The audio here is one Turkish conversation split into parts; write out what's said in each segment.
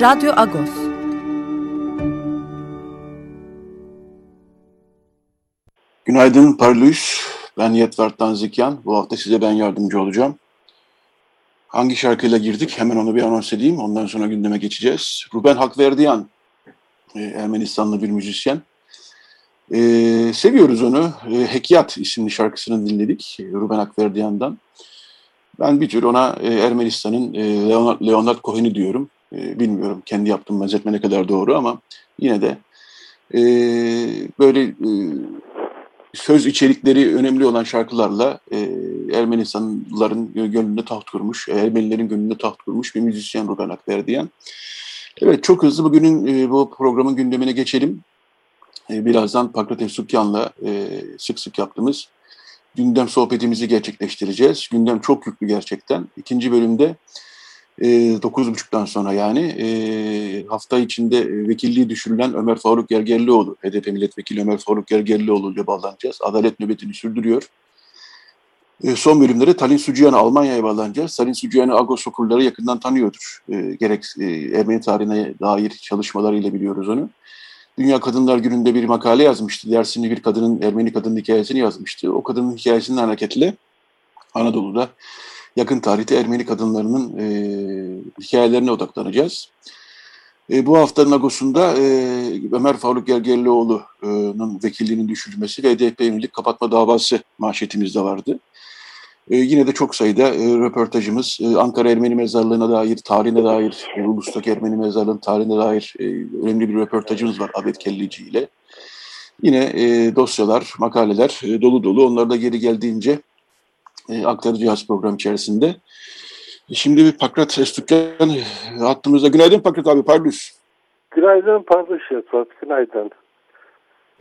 Radyo Agos. Günaydın Parlus. Ben Yetvert Tanzikyan. Bu hafta size ben yardımcı olacağım. Hangi şarkıyla girdik? Hemen onu bir anons edeyim. Ondan sonra gündeme geçeceğiz. Ruben Hakverdiyan, e, Ermenistanlı bir müzisyen. Ee, seviyoruz onu. Ee, Hekyat isimli şarkısını dinledik Ruben Hakverdiyan'dan. Ben bir tür ona e, Ermenistan'ın e, Leonard, Leonard Cohen'i diyorum. E, bilmiyorum kendi yaptığım benzetme ne kadar doğru ama yine de e, böyle e, söz içerikleri önemli olan şarkılarla e, Ermenistanlıların gönlünde taht kurmuş, Ermenilerin gönlünde taht kurmuş bir müzisyen Ruben Akverdiyan. Evet çok hızlı bugünün e, bu programın gündemine geçelim. E, birazdan Pakrates Sukyan'la e, sık sık yaptığımız gündem sohbetimizi gerçekleştireceğiz. Gündem çok yüklü gerçekten. İkinci bölümde 9.30'dan sonra yani hafta içinde vekilliği düşürülen Ömer Faruk Gergerlioğlu, HDP milletvekili Ömer Faruk Gergerlioğlu ile bağlanacağız. Adalet nöbetini sürdürüyor. Son bölümlerde Talin Sucuyan'ı Almanya'ya bağlanacağız. Talin Sucuyan'ı Agos okulları yakından tanıyordur. Gerek Ermeni tarihine dair çalışmalarıyla biliyoruz onu. Dünya Kadınlar Günü'nde bir makale yazmıştı. Dersini bir kadının, Ermeni kadının hikayesini yazmıştı. O kadının hikayesinden hareketle Anadolu'da yakın tarihte Ermeni kadınlarının e, hikayelerine odaklanacağız. E, bu haftanın Agos'unda e, Ömer Faruk Gergerlioğlu'nun vekilliğinin düşürülmesi ve HDP yönelik kapatma davası manşetimizde vardı. E, yine de çok sayıda e, röportajımız, e, Ankara Ermeni Mezarlığı'na dair, tarihine dair, e, Ulus'taki Ermeni Mezarlığı'nın tarihine dair e, önemli bir röportajımız var Abed Kellici ile. Yine e, dosyalar, makaleler e, dolu dolu. Onları da geri geldiğince e, aktaracağız program içerisinde. Şimdi bir Pakrat Estükyan hattımızda. Günaydın Pakrat abi, Parlus. Günaydın Parlus Yatvat, günaydın.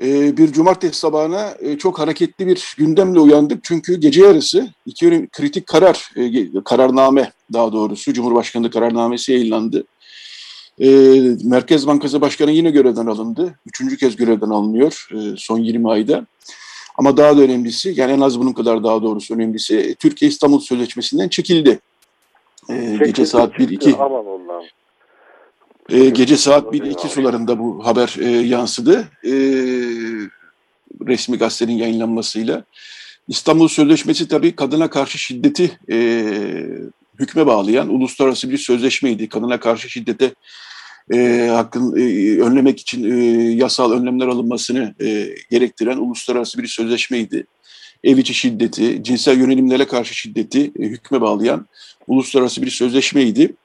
Ee, bir cumartesi sabahına e, çok hareketli bir gündemle uyandık. Çünkü gece yarısı iki kritik karar, e, kararname daha doğrusu Cumhurbaşkanlığı kararnamesi yayınlandı. E, Merkez Bankası Başkanı yine görevden alındı. Üçüncü kez görevden alınıyor e, son 20 ayda. Ama daha da önemlisi, yani en az bunun kadar daha doğrusu önemlisi, Türkiye İstanbul Sözleşmesi'nden çekildi. Ee, gece saat 1-2 aman Allah'ım. E, gece saat 1-2 sularında bu haber e, yansıdı. E, resmi gazetenin yayınlanmasıyla. İstanbul Sözleşmesi tabii kadına karşı şiddeti e, hükme bağlayan uluslararası bir sözleşmeydi. Kadına karşı şiddete e, hakkın e, önlemek için e, yasal önlemler alınmasını e, gerektiren uluslararası bir sözleşmeydi. Ev içi şiddeti, cinsel yönelimlere karşı şiddeti e, hükme bağlayan uluslararası bir sözleşmeydi.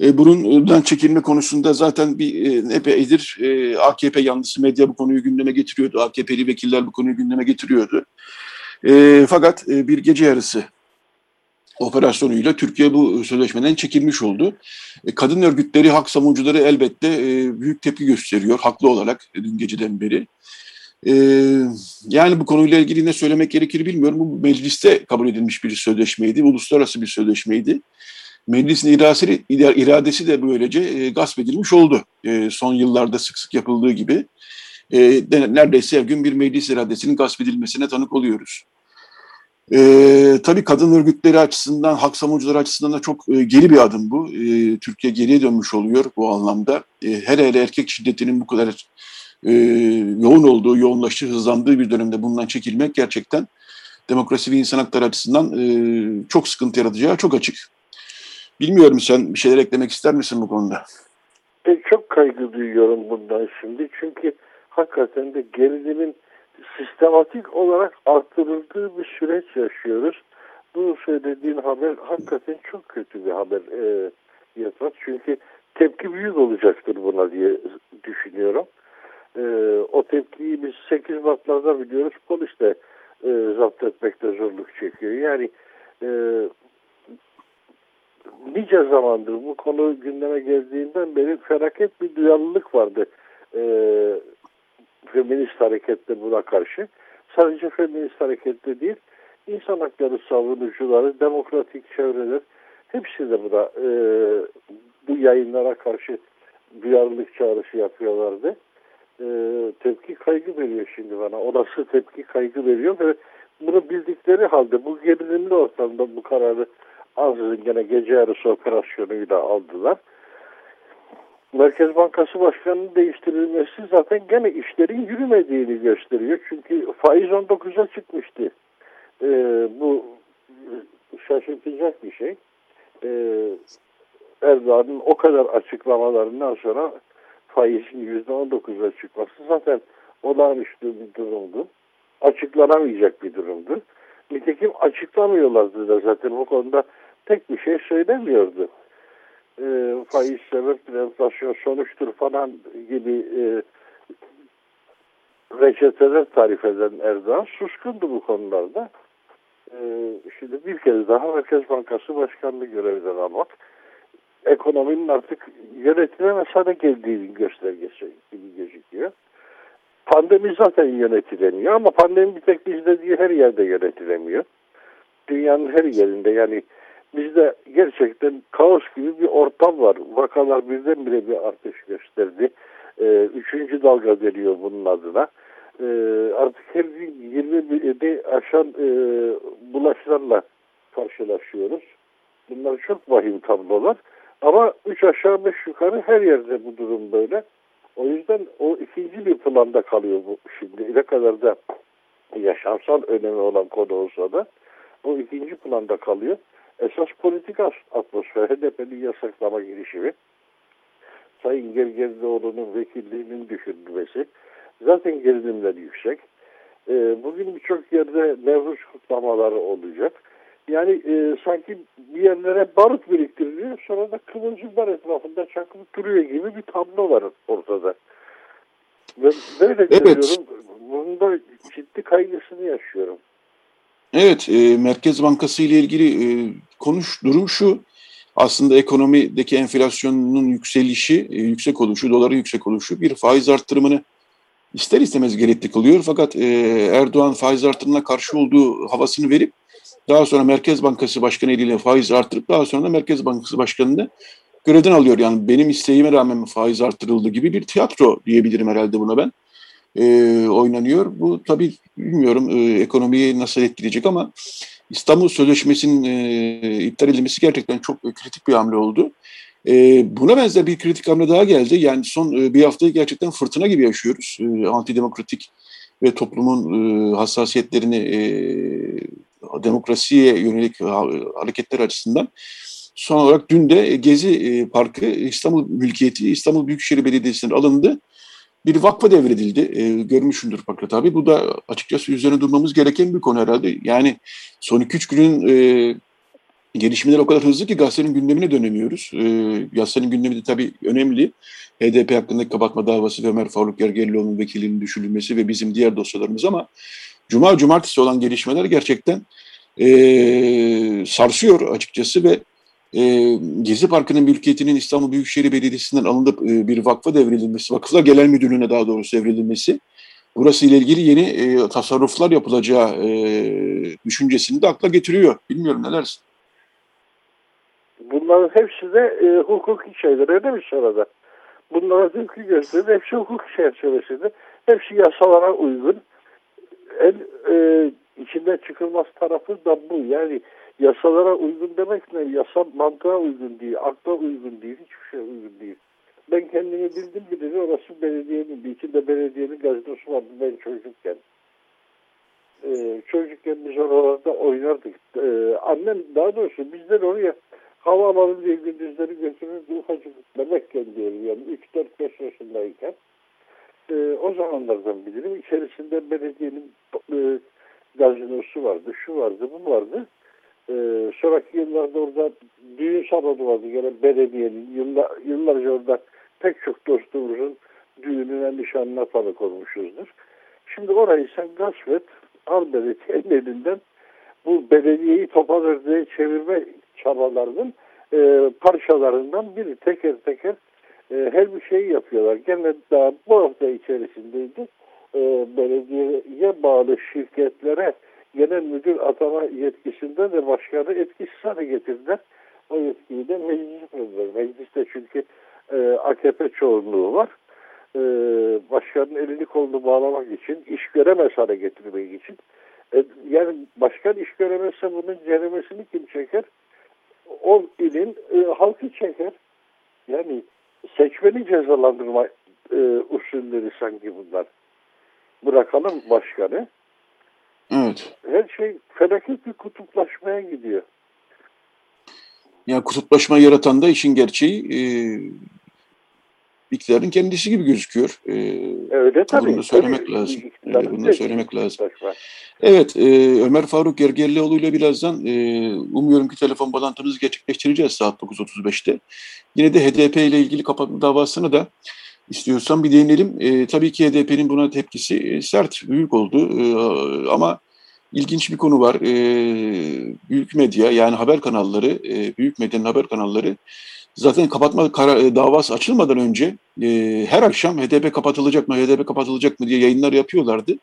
E, bundan çekilme konusunda zaten bir e, epeydir e, AKP yanlısı medya bu konuyu gündeme getiriyordu. AKP'li vekiller bu konuyu gündeme getiriyordu. E, fakat e, bir gece yarısı operasyonuyla Türkiye bu sözleşmeden çekilmiş oldu. E, kadın örgütleri, hak savunucuları elbette e, büyük tepki gösteriyor haklı olarak dün geceden beri. E, yani bu konuyla ilgili ne söylemek gerekir bilmiyorum. Bu mecliste kabul edilmiş bir sözleşmeydi, uluslararası bir sözleşmeydi. Meclisin iradesi de böylece gasp edilmiş oldu. Son yıllarda sık sık yapıldığı gibi. Neredeyse her gün bir meclis iradesinin gasp edilmesine tanık oluyoruz. Ee, tabii kadın örgütleri açısından, hak savunucuları açısından da çok e, geri bir adım bu. E, Türkiye geriye dönmüş oluyor bu anlamda. E, her hele erkek şiddetinin bu kadar e, yoğun olduğu, yoğunlaştığı, hızlandığı bir dönemde bundan çekilmek gerçekten demokrasi ve insan hakları açısından e, çok sıkıntı yaratacağı çok açık. Bilmiyorum sen bir şeyler eklemek ister misin bu konuda? E, çok kaygı duyuyorum bundan şimdi. Çünkü hakikaten de gerilimin sistematik olarak arttırıldığı bir süreç yaşıyoruz. Bu söylediğin haber hakikaten çok kötü bir haber e, Yatrat. Çünkü tepki büyük olacaktır buna diye düşünüyorum. E, o tepkiyi biz 8 Mart'larda biliyoruz. Polis de e, zapt etmekte zorluk çekiyor. Yani e, nice zamandır bu konu gündeme geldiğinden beri felaket bir duyarlılık vardı e, feminist harekette buna karşı. Sadece feminist harekette değil, insan hakları savunucuları, demokratik çevreler hepsi de buna e, bu yayınlara karşı duyarlılık çağrısı yapıyorlardı. E, tepki kaygı veriyor şimdi bana. Olası tepki kaygı veriyor ve bunu bildikleri halde bu gerilimli ortamda bu kararı ansızın gene gece yarısı operasyonuyla aldılar. Merkez Bankası Başkanı'nın değiştirilmesi zaten gene işlerin yürümediğini gösteriyor. Çünkü faiz 19'a çıkmıştı. Ee, bu şaşırtacak bir şey. Ee, Erdoğan'ın o kadar açıklamalarından sonra faizin %19'a çıkması zaten olağanüstü bir durumdu. Açıklanamayacak bir durumdu. Nitekim açıklamıyorlardı da zaten o konuda tek bir şey söylemiyordu. E, faiz sebeptir, enflasyon sonuçtur falan gibi e, reçeteler tarif eden Erdoğan suskundu bu konularda. E, şimdi bir kez daha Merkez Bankası Başkanlığı görevden almak ekonominin artık yönetilemez hale geldiğinin göstergesi gibi gözüküyor. Pandemi zaten yönetilemiyor ama pandemi bir tek bizde değil her yerde yönetilemiyor. Dünyanın her yerinde yani bizde gerçekten kaos gibi bir ortam var. Vakalar birdenbire bir artış gösterdi. Ee, üçüncü dalga deniyor bunun adına. Ee, artık her gün 20 aşan e, bulaşlarla karşılaşıyoruz. Bunlar çok vahim tablolar. Ama üç aşağı beş yukarı her yerde bu durum böyle. O yüzden o ikinci bir planda kalıyor bu şimdi. Ne kadar da yaşamsal önemi olan konu olsa da o ikinci planda kalıyor. Esas politik atmosfer HDP'nin yasaklama girişimi Sayın Gergerlioğlu'nun vekilliğinin düşürülmesi zaten gerilimler yüksek. Ee, bugün birçok yerde Nevruz kutlamaları olacak. Yani e, sanki bir yerlere barut biriktiriliyor sonra da kıvılcımlar etrafında çakılıp duruyor gibi bir tablo var ortada. Ve böyle evet. görüyorum. Bunun da ciddi kaygısını yaşıyorum. Evet, e, Merkez Bankası ile ilgili e, konuş durum şu. Aslında ekonomideki enflasyonun yükselişi, e, yüksek oluşu, doların yüksek oluşu bir faiz arttırımını ister istemez gerekli kılıyor. Fakat e, Erdoğan faiz artırımına karşı olduğu havasını verip daha sonra Merkez Bankası Başkanı eliyle faiz artırıp daha sonra da Merkez Bankası Başkanı'nı görevden alıyor. Yani benim isteğime rağmen faiz artırıldı gibi bir tiyatro diyebilirim herhalde buna ben. E, oynanıyor. Bu tabii bilmiyorum e, ekonomiyi nasıl etkileyecek ama İstanbul Sözleşmesi'nin e, iptal edilmesi gerçekten çok kritik bir hamle oldu. E, buna benzer bir kritik hamle daha geldi. Yani son e, bir haftayı gerçekten fırtına gibi yaşıyoruz. E, antidemokratik ve toplumun e, hassasiyetlerini e, demokrasiye yönelik hareketler açısından. Son olarak dün de Gezi e, Parkı İstanbul mülkiyeti İstanbul Büyükşehir Belediyesi'nin alındı. Bir vakfa devredildi. E, görmüşsündür Fakret abi. Bu da açıkçası üzerine durmamız gereken bir konu herhalde. Yani son 2-3 günün e, gelişmeler o kadar hızlı ki gazetenin gündemine dönemiyoruz. E, gazetenin gündemi de tabii önemli. HDP hakkındaki kapatma davası ve Ömer Faruk Gergerlioğlu'nun vekilinin düşürülmesi ve bizim diğer dosyalarımız ama Cuma cumartesi olan gelişmeler gerçekten e, sarsıyor açıkçası ve e, Gezi Parkı'nın mülkiyetinin İstanbul Büyükşehir Belediyesi'nden alınıp e, bir vakfa devredilmesi, Vakıflar Genel Müdürlüğü'ne daha doğrusu devredilmesi, burası ile ilgili yeni e, tasarruflar yapılacağı e, düşüncesini de akla getiriyor. Bilmiyorum ne? Bunların hepsi de e, hukuki şeyler öyle mi sırada? Bunlara tepki gösterir. Hepsi hukuk çerçevesinde. Hepsi yasalara uygun en e, içinde çıkılmaz tarafı da bu. Yani yasalara uygun demek ne? Yasa mantığa uygun değil, akla uygun değil, hiçbir şey uygun değil. Ben kendimi bildim bileli orası belediyenin, bir içinde belediyenin gazinosu vardı ben çocukken. Ee, çocukken biz oralarda oynardık. Ee, annem daha doğrusu bizden oraya hava alalım diye gündüzleri götürürdü ufacık bebekken diyelim yani 3-4-5 yaşındayken e, o zamanlardan bilirim. İçerisinde belediyenin e, gazinosu vardı, şu vardı, bu vardı. E, sonraki yıllarda orada düğün salonu vardı. Gene belediyenin yıllar, yıllarca orada pek çok dostumuzun düğününe, nişanına tanık olmuşuzdur. Şimdi orayı sen gasp et, al belediyenin elinden bu belediyeyi topal çevirme çabalarının e, parçalarından biri teker teker e, her bir şeyi yapıyorlar. Gene daha bu hafta içerisindeydi. E, belediyeye bağlı şirketlere genel müdür atama yetkisinde de başkanı etkisiz hale getirdiler. O yetkiyi de meclis verdiler. Mecliste çünkü e, AKP çoğunluğu var. E, başkanın elini kolunu bağlamak için, iş göremez hale getirmek için. E, yani başkan iş göremezse bunun ceremesini kim çeker? O ilin e, halkı çeker. Yani seçmeni cezalandırma e, usulleri sanki bunlar. Bırakalım başkanı. Evet. Her şey felaket bir kutuplaşmaya gidiyor. Yani kutuplaşma yaratan da işin gerçeği e, iktidarın kendisi gibi gözüküyor. E, Öyle tabii. Bunu da söylemek tabii. lazım. E, bunu da söylemek lazım. Evet, e, Ömer Faruk Gergerlioğlu ile birazdan e, umuyorum ki telefon bağlantınızı gerçekleştireceğiz saat 9.35'te. Yine de HDP ile ilgili kapatma davasını da istiyorsan bir değinelim. E, tabii ki HDP'nin buna tepkisi e, sert, büyük oldu e, ama ilginç bir konu var. E, büyük medya yani haber kanalları, e, büyük medyanın haber kanalları zaten kapatma karar, e, davası açılmadan önce e, her akşam HDP kapatılacak mı, HDP kapatılacak mı diye yayınlar yapıyorlardı.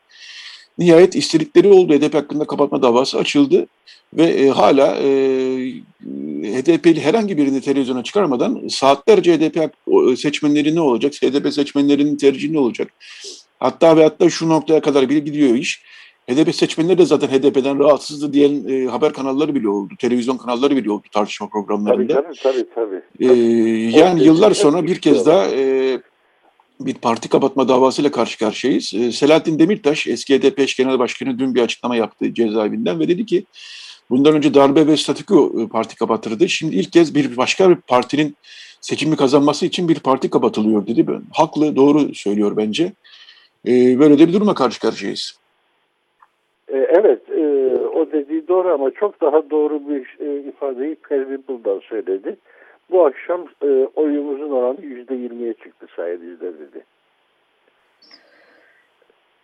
Nihayet istedikleri oldu. HDP hakkında kapatma davası açıldı ve e, hala e, HDP'li herhangi birini televizyona çıkarmadan saatlerce HDP seçmenleri ne olacak, HDP seçmenlerinin tercihi ne olacak? Hatta ve hatta şu noktaya kadar bile gidiyor iş. HDP seçmenleri de zaten HDP'den rahatsızdı diyen e, haber kanalları bile oldu, televizyon kanalları bile oldu tartışma programlarında. Tabii tabii tabii. tabii. E, yani yıllar sonra bir kez daha e, bir parti kapatma davasıyla karşı karşıyayız. E, Selahattin Demirtaş, eski HDP eş genel başkanı dün bir açıklama yaptı cezaevinden ve dedi ki bundan önce darbe ve statüko e, parti kapatırdı. Şimdi ilk kez bir başka bir partinin seçimi kazanması için bir parti kapatılıyor dedi. Haklı, doğru söylüyor bence. E, böyle de bir duruma karşı karşıyayız. E, evet, e, o dediği doğru ama çok daha doğru bir e, ifadeyi Pervin Buldan söyledi. Bu akşam e, oyumuzun oranı yüzde yirmiye çıktı sayenizde dedi.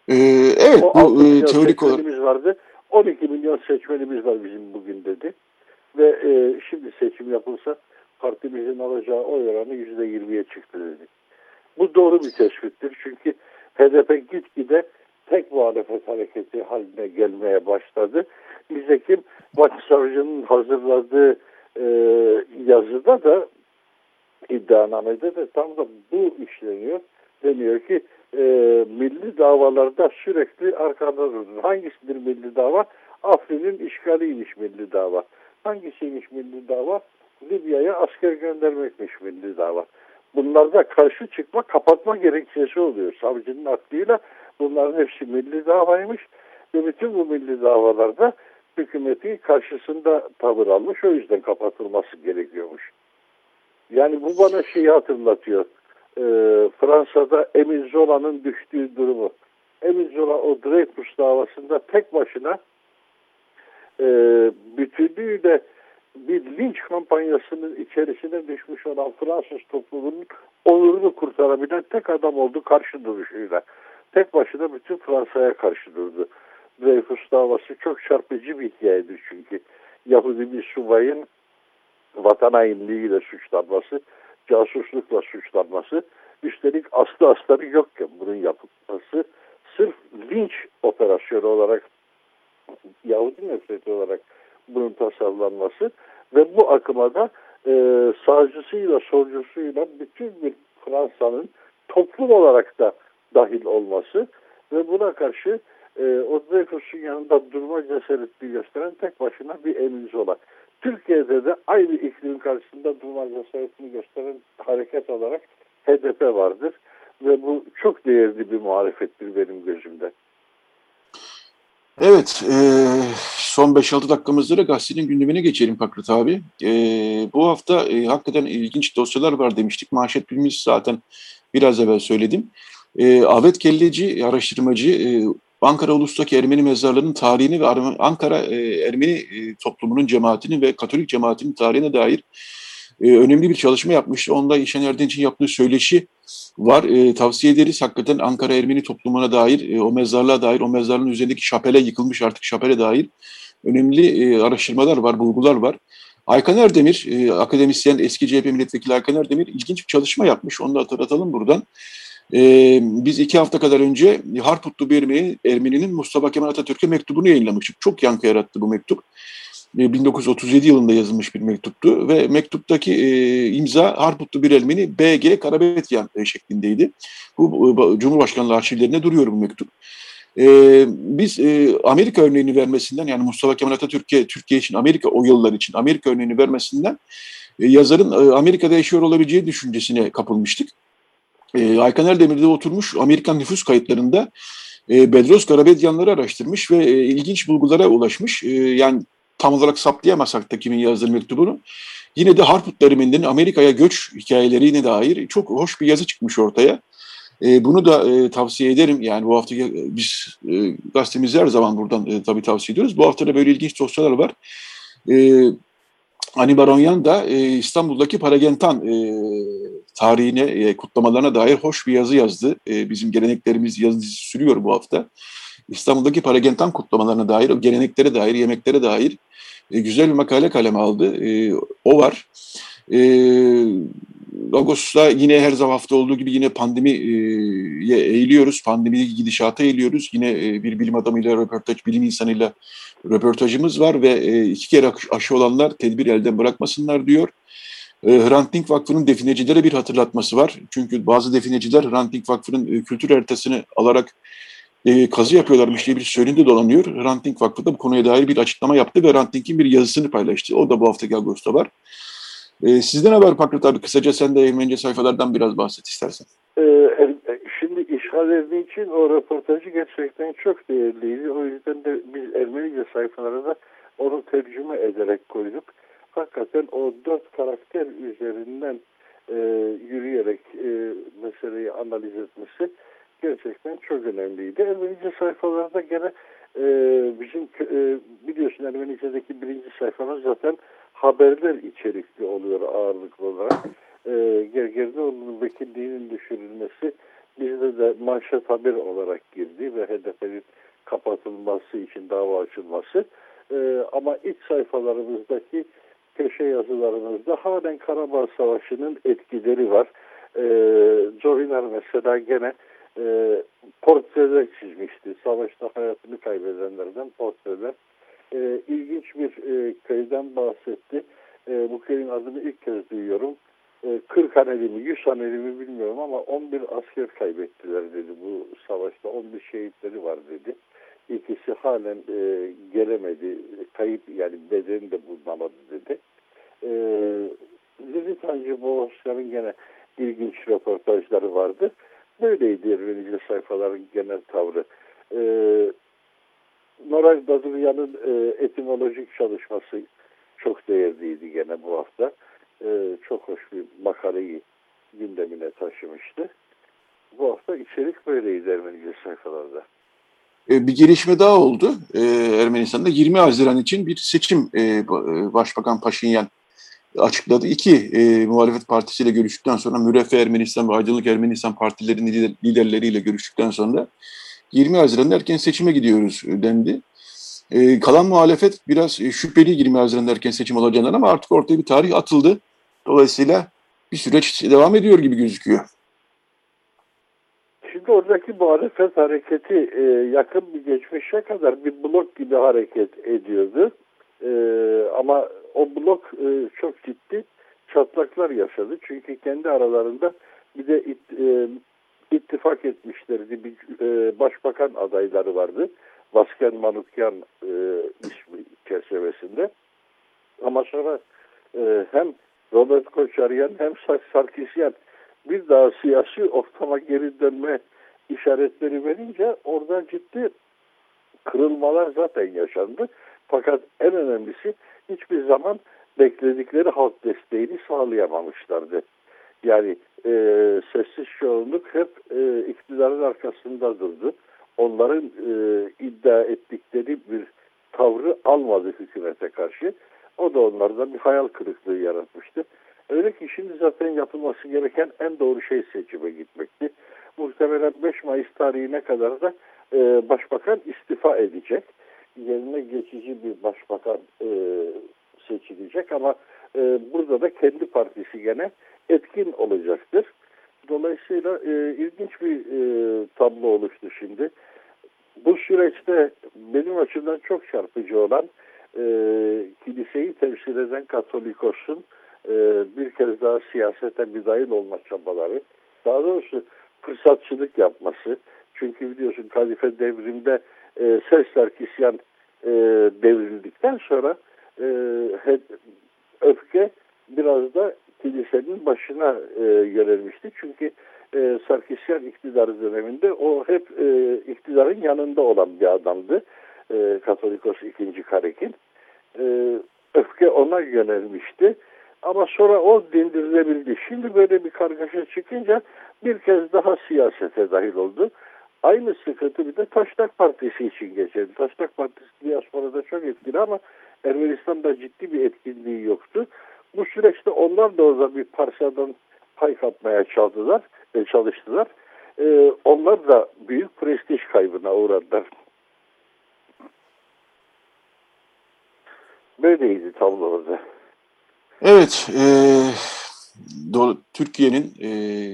E, evet, o bu 6 e, teorik olarak... vardı. 12 milyon seçmenimiz var bizim bugün dedi. Ve e, şimdi seçim yapılsa partimizin alacağı oy oranı yüzde yirmiye çıktı dedi. Bu doğru bir tespittir. Çünkü HDP gitgide tek muhalefet hareketi haline gelmeye başladı. Nitekim Başsavcının hazırladığı e, yazıda da iddianamede de tam da bu işleniyor. Deniyor ki e, milli davalarda sürekli arkada durun. Hangisidir milli dava? Afrin'in işgaliymiş milli dava. Hangisiymiş milli dava? Libya'ya asker göndermekmiş milli dava. Bunlarda karşı çıkma kapatma gerekçesi oluyor. Savcının aklıyla bunların hepsi milli davaymış ve bütün bu milli davalarda hükümeti karşısında tavır almış. O yüzden kapatılması gerekiyormuş. Yani bu bana şeyi hatırlatıyor. Ee, Fransa'da Emin Zola'nın düştüğü durumu. Emin Zola o Dreyfus davasında tek başına e, bütünlüğüyle bir linç kampanyasının içerisine düşmüş olan Fransız toplumunun onurunu kurtarabilen tek adam oldu karşı duruşuyla. Tek başına bütün Fransa'ya karşı durdu. Dreyfus davası çok çarpıcı bir hikayedir çünkü. Yahudi bir subayın vatan hainliğiyle suçlanması, casuslukla suçlanması, üstelik aslı astarı yokken bunun yapılması sırf linç operasyonu olarak Yahudi nefreti olarak bunun tasarlanması ve bu akıma da e, sağcısıyla solcusuyla bütün bir Fransa'nın toplum olarak da dahil olması ve buna karşı e, o Dreyfus'un yanında durma cesaretini gösteren tek başına bir Emin Zola. Türkiye'de de aynı iklim karşısında durma cesaretini gösteren hareket olarak HDP vardır. Ve bu çok değerli bir muhalefettir benim gözümde. Evet, e, son 5-6 dakikamızda da gazetenin gündemine geçelim Pakrat abi. E, bu hafta e, hakikaten ilginç dosyalar var demiştik. Manşetimiz zaten biraz evvel söyledim. E, Ahmet Kelleci, araştırmacı, e, Ankara Ulus'taki Ermeni mezarlarının tarihini ve Ankara e, Ermeni e, toplumunun cemaatini ve Katolik cemaatinin tarihine dair e, önemli bir çalışma yapmıştı. Onda İşen Erdinç'in yaptığı söyleşi var. E, tavsiye ederiz. Hakikaten Ankara Ermeni toplumuna dair, o mezarlığa dair, o mezarlığın üzerindeki şapele yıkılmış artık şapele dair önemli araştırmalar var, bulgular var. Aykan Erdemir, akademisyen, eski CHP milletvekili Aykan Erdemir ilginç bir çalışma yapmış. Onu da hatırlatalım buradan. E, biz iki hafta kadar önce Harputlu bir Ermeni, Ermeni'nin Mustafa Kemal Atatürk'e mektubunu yayınlamıştık. Çok yankı yarattı bu mektup. 1937 yılında yazılmış bir mektuptu ve mektuptaki e, imza Harputlu bir Ermeni BG Karabetyan şeklindeydi. Bu, bu Cumhurbaşkanlığı arşivlerinde duruyor bu mektup. E, biz e, Amerika örneğini vermesinden yani Mustafa Kemal Atatürk'e Türkiye için Amerika o yıllar için Amerika örneğini vermesinden e, yazarın e, Amerika'da yaşıyor olabileceği düşüncesine kapılmıştık. E, Aykan Erdemir'de oturmuş Amerikan nüfus kayıtlarında e, Bedros Karabedyanları araştırmış ve e, ilginç bulgulara ulaşmış. E, yani tam olarak saptayamasak da kimin yazdığı mektubunu. Yine de Harput döneminin Amerika'ya göç hikayelerine dair çok hoş bir yazı çıkmış ortaya. E, bunu da e, tavsiye ederim. Yani bu hafta e, biz e, gazetemizi her zaman buradan e, tabii tavsiye ediyoruz. Bu hafta da böyle ilginç dosyalar var. E, Ani Baronyan da e, İstanbul'daki Paragentan e, tarihine, e, kutlamalarına dair hoş bir yazı yazdı. E, bizim geleneklerimiz yazı sürüyor bu hafta. İstanbul'daki Paragentan kutlamalarına dair, o geleneklere dair, yemeklere dair e, güzel bir makale kaleme aldı. E, o var. E, Ağustos'ta yine her zaman hafta olduğu gibi yine pandemiye eğiliyoruz. Pandemi gidişata eğiliyoruz. Yine e, bir bilim adamıyla röportaj, bilim insanıyla röportajımız var ve e, iki kere aşı olanlar tedbir elden bırakmasınlar diyor. E, Hrant Dink Vakfı'nın definecilere bir hatırlatması var. Çünkü bazı defineciler Hrant Dink Vakfı'nın kültür haritasını alarak kazı yapıyorlarmış diye bir söylenti dolanıyor. Hrant Dink Vakfı da bu konuya dair bir açıklama yaptı ve Hrant Dink'in bir yazısını paylaştı. O da bu haftaki Ağustos'ta var. E, sizden haber Pakrat abi kısaca sen de Ermenice sayfalardan biraz bahset istersen. Ee, şimdi işgal ettiği için o röportajı gerçekten çok değerliydi. O yüzden de biz Ermenice sayfalara onu tercüme ederek koyduk. Hakikaten o dört karakter üzerinden e, yürüyerek e, meseleyi analiz etmesi gerçekten çok önemliydi. Ermenice sayfalarda gene e, bizim e, biliyorsun Ermenice'deki birinci sayfalar zaten haberler içerikli oluyor ağırlıklı olarak. E, Gergerlioğlu'nun vekilliğinin düşürülmesi bizde de manşet haber olarak girdi ve HDP'nin kapatılması için dava açılması. E, ama iç sayfalarımızdaki köşe yazılarımızda halen Karabağ Savaşı'nın etkileri var. E, Zohinar mesela gene e, portreler çizmişti. Savaşta hayatını kaybedenlerden portreler e, ilginç bir e, köyden bahsetti. E, bu köyün adını ilk kez duyuyorum. E, 40 haneli mi, 100 haneli mi bilmiyorum ama 11 asker kaybettiler dedi. Bu savaşta 11 şehitleri var dedi. İkisi halen e, gelemedi. Kayıp yani bedeni de bulunamadı dedi. E, Tancı Boğazlar'ın gene ilginç röportajları vardı. Böyleydi Ermenice sayfaların genel tavrı. E, Noray Dadıryan'ın e, etimolojik çalışması çok değerliydi gene bu hafta. E, çok hoş bir makaleyi gündemine taşımıştı. Bu hafta içerik böyleydi Ermenice sayfalarda. E, bir gelişme daha oldu Ermenistan'da. 20 Haziran için bir seçim e, e, Başbakan Paşinyan açıkladı. İki e, muhalefet partisiyle görüştükten sonra Müreffeh Ermenistan ve Aydınlık Ermenistan partilerinin liderleriyle görüştükten sonra 20 Haziran'da erken seçime gidiyoruz e, dendi. Ee, kalan muhalefet biraz e, şüpheli 20 Haziran'da erken seçim olacağından ama artık ortaya bir tarih atıldı. Dolayısıyla bir süreç devam ediyor gibi gözüküyor. Şimdi oradaki muhalefet hareketi e, yakın bir geçmişe kadar bir blok gibi hareket ediyordu. E, ama o blok e, çok ciddi çatlaklar yaşadı. Çünkü kendi aralarında bir de it, e, ittifak etmişlerdi. Bir e, başbakan adayları vardı. Vasken Manukyan e, ismi çerçevesinde. Ama sonra e, hem Robert Koçaryan hem Sarkisyan bir daha siyasi ortama geri dönme işaretleri verince orada ciddi kırılmalar zaten yaşandı. Fakat en önemlisi hiçbir zaman bekledikleri halk desteğini sağlayamamışlardı. Yani e, sessiz çoğunluk hep e, iktidarın arkasında durdu. Onların e, iddia ettikleri bir tavrı almadı hükümete karşı. O da onlardan bir hayal kırıklığı yaratmıştı. Öyle ki şimdi zaten yapılması gereken en doğru şey seçime gitmekti. Muhtemelen 5 Mayıs tarihine kadar da e, başbakan istifa edecek. Yerine geçici bir başbakan e, seçilecek ama e, burada da kendi partisi gene etkin olacaktır. Dolayısıyla e, ilginç bir e, tablo oluştu şimdi. Bu süreçte benim açımdan çok çarpıcı olan e, kiliseyi temsil eden Katolikos'un e, bir kez daha siyasete müdahil olma çabaları, daha doğrusu fırsatçılık yapması. Çünkü biliyorsun kalife devrimde e, Sesler Kisyan e, devrildikten sonra e, öfke biraz da kilisenin başına e, yönelmişti. Çünkü e, Sarkisyan iktidarı döneminde o hep e, iktidarın yanında olan bir adamdı. E, Katolikos II. Karekin. E, öfke ona yönelmişti. Ama sonra o dindirilebildi. Şimdi böyle bir kargaşa çıkınca bir kez daha siyasete dahil oldu. Aynı sıkıntı bir de Taşnak Partisi için geçerli. Taşnak Partisi diasporada çok etkili ama Ermenistan'da ciddi bir etkinliği yoktu. Bu süreçte onlar da orada bir parçadan pay kapmaya çalıştılar. E, çalıştılar. E, onlar da büyük prestij kaybına uğradılar. Böyleydi tablo orada. Evet, e, Türkiye'nin e,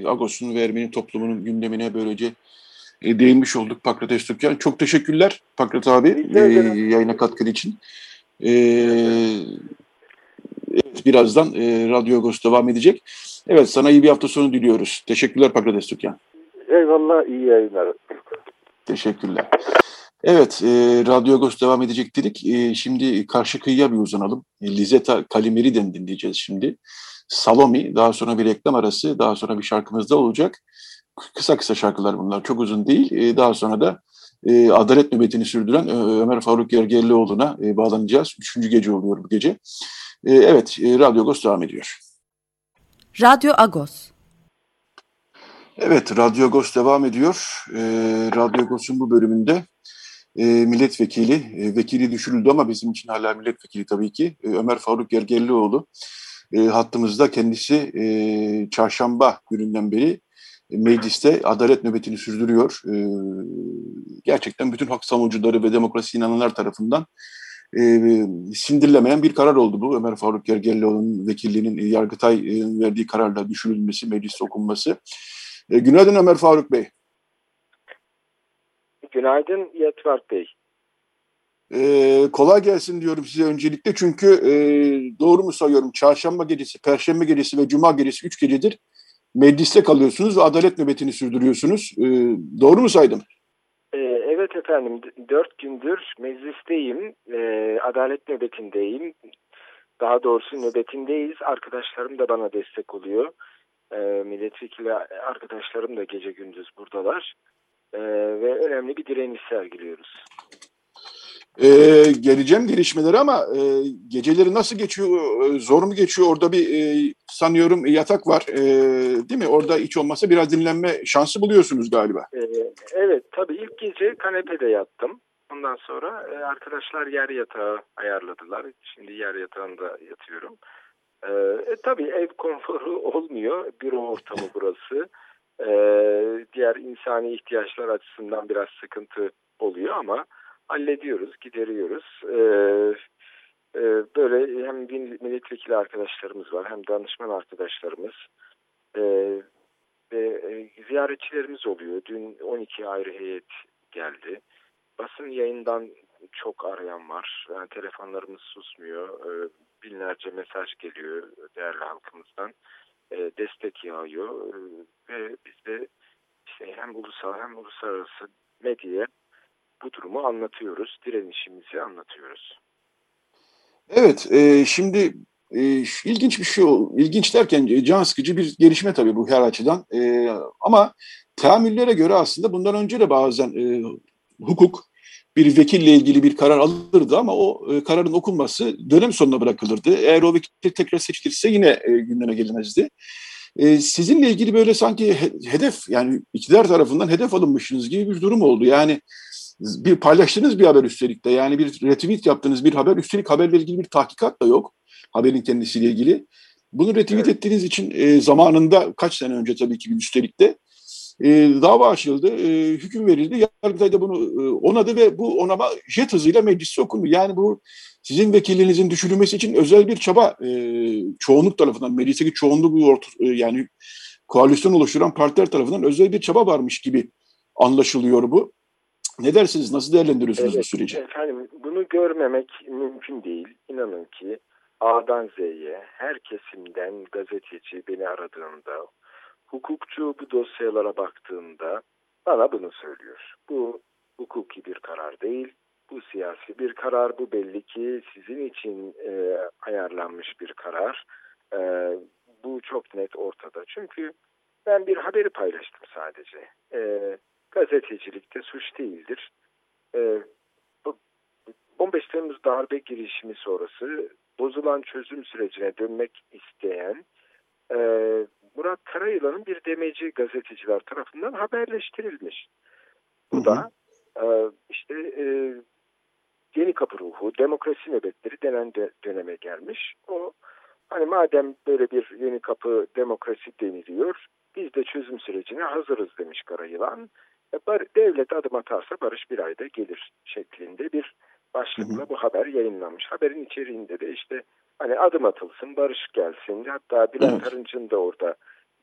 Agos'un ve Ermeni toplumunun gündemine böylece e, değinmiş olduk Pakrates Türkan. Çok teşekkürler Pakrat abi e, yayına katkın için. E, evet, birazdan e, Radyo Agos devam edecek. Evet, sana iyi bir hafta sonu diliyoruz. Teşekkürler Pakrates Türkan. Eyvallah, iyi yayınlar. Teşekkürler. Evet, e, Radyo Agos devam edecek dedik. E, şimdi karşı kıyıya bir uzanalım. E, Lizeta Kalimeri'den dinleyeceğiz şimdi. Salomi, daha sonra bir reklam arası, daha sonra bir şarkımız da olacak. Kısa kısa şarkılar bunlar, çok uzun değil. E, daha sonra da e, adalet nöbetini sürdüren e, Ömer Faruk Gergerlioğlu'na e, bağlanacağız. Üçüncü gece oluyor bu gece. E, evet, e, Radyo Agos devam ediyor. Radyo Agos. Evet, Radyo Agos devam ediyor. E, Radyo Agos'un bu bölümünde e, milletvekili, e, vekili düşürüldü ama bizim için hala milletvekili tabii ki e, Ömer Faruk Gergerlioğlu e, hattımızda kendisi e, çarşamba gününden beri mecliste adalet nöbetini sürdürüyor. E, gerçekten bütün hak savunucuları ve demokrasi inananlar tarafından e, sindirilemeyen bir karar oldu bu. Ömer Faruk Gergerlioğlu'nun vekilliğinin e, Yargıtay verdiği kararla düşürülmesi, mecliste okunması. E, günaydın Ömer Faruk Bey. Günaydın Yetvar Bey. Ee, kolay gelsin diyorum size öncelikle çünkü e, doğru mu sayıyorum çarşamba gecesi, perşembe gecesi ve cuma gecesi üç gecedir mecliste kalıyorsunuz ve adalet nöbetini sürdürüyorsunuz. Ee, doğru mu saydım? Ee, evet efendim dört gündür meclisteyim, ee, adalet nöbetindeyim. Daha doğrusu nöbetindeyiz. Arkadaşlarım da bana destek oluyor. Ee, milletvekili arkadaşlarım da gece gündüz buradalar e, ve önemli bir direniş sergiliyoruz. Ee, geleceğim gelişmeleri ama e, geceleri nasıl geçiyor? E, zor mu geçiyor? Orada bir e, sanıyorum yatak var e, değil mi? Orada hiç olmazsa biraz dinlenme şansı buluyorsunuz galiba. E, evet tabii ilk gece kanepede yattım. Ondan sonra e, arkadaşlar yer yatağı ayarladılar. Şimdi yer yatağında yatıyorum. E, e, tabii ev konforu olmuyor. Büro ortamı burası e, diğer insani ihtiyaçlar açısından biraz sıkıntı oluyor ama hallediyoruz, gideriyoruz. E, e, böyle hem milletvekili arkadaşlarımız var hem danışman arkadaşlarımız e, ve e, ziyaretçilerimiz oluyor. Dün 12 ayrı heyet geldi. Basın yayından çok arayan var. Yani telefonlarımız susmuyor. E, binlerce mesaj geliyor değerli halkımızdan e, destek yağıyor e, ve biz de işte hem ulusal hem uluslararası medyaya bu durumu anlatıyoruz, direnişimizi anlatıyoruz. Evet, e, şimdi e, ilginç bir şey, ilginç derken e, can sıkıcı bir gelişme tabii bu her açıdan. E, ama teamüllere göre aslında bundan önce de bazen e, hukuk bir vekille ilgili bir karar alırdı ama o e, kararın okunması dönem sonuna bırakılırdı. Eğer o vekil tekrar seçilirse yine e, gündeme gelmezdi. E, sizinle ilgili böyle sanki hedef yani iktidar tarafından hedef alınmışsınız gibi bir durum oldu. Yani bir paylaştığınız bir haber üstelik de yani bir retweet yaptığınız bir haber üstelik haberle ilgili bir tahkikat da yok haberin kendisiyle ilgili. Bunu retweet evet. ettiğiniz için e, zamanında kaç sene önce tabii ki üstelik de E, dava açıldı, e, hüküm verildi. Yargıtay da bunu e, onadı ve bu onama jet hızıyla mecliste okundu. Yani bu sizin vekilinizin düşürülmesi için özel bir çaba e, çoğunluk tarafından, meclisteki çoğunluğu orta, e, yani koalisyon oluşturan partiler tarafından özel bir çaba varmış gibi anlaşılıyor bu. Ne dersiniz? Nasıl değerlendiriyorsunuz evet, bu süreci? Efendim bunu görmemek mümkün değil. İnanın ki A'dan Z'ye her kesimden gazeteci beni aradığında, hukukçu bu dosyalara baktığında bana bunu söylüyor. Bu hukuki bir karar değil, bu siyasi bir karar. Bu belli ki sizin için e, ayarlanmış bir karar. E, bu çok net ortada. Çünkü ben bir haberi paylaştım sadece. E, gazetecilikte suç değildir. E, 15 Temmuz darbe girişimi sonrası bozulan çözüm sürecine dönmek isteyen e, Murat Karayılan'ın bir demeci gazeteciler tarafından haberleştirilmiş. Bu da e, işte e, yeni kapı ruhu, demokrasi nöbetleri denen de, döneme gelmiş. O hani madem böyle bir yeni kapı demokrasi deniliyor, biz de çözüm sürecine hazırız demiş Karayılan. E, devlet adım atarsa barış bir ayda gelir şeklinde bir başlıkla bu haber yayınlanmış. Haberin içeriğinde de işte hani adım atılsın, barış gelsin. Hatta Bülent evet. Arınç'ın da orada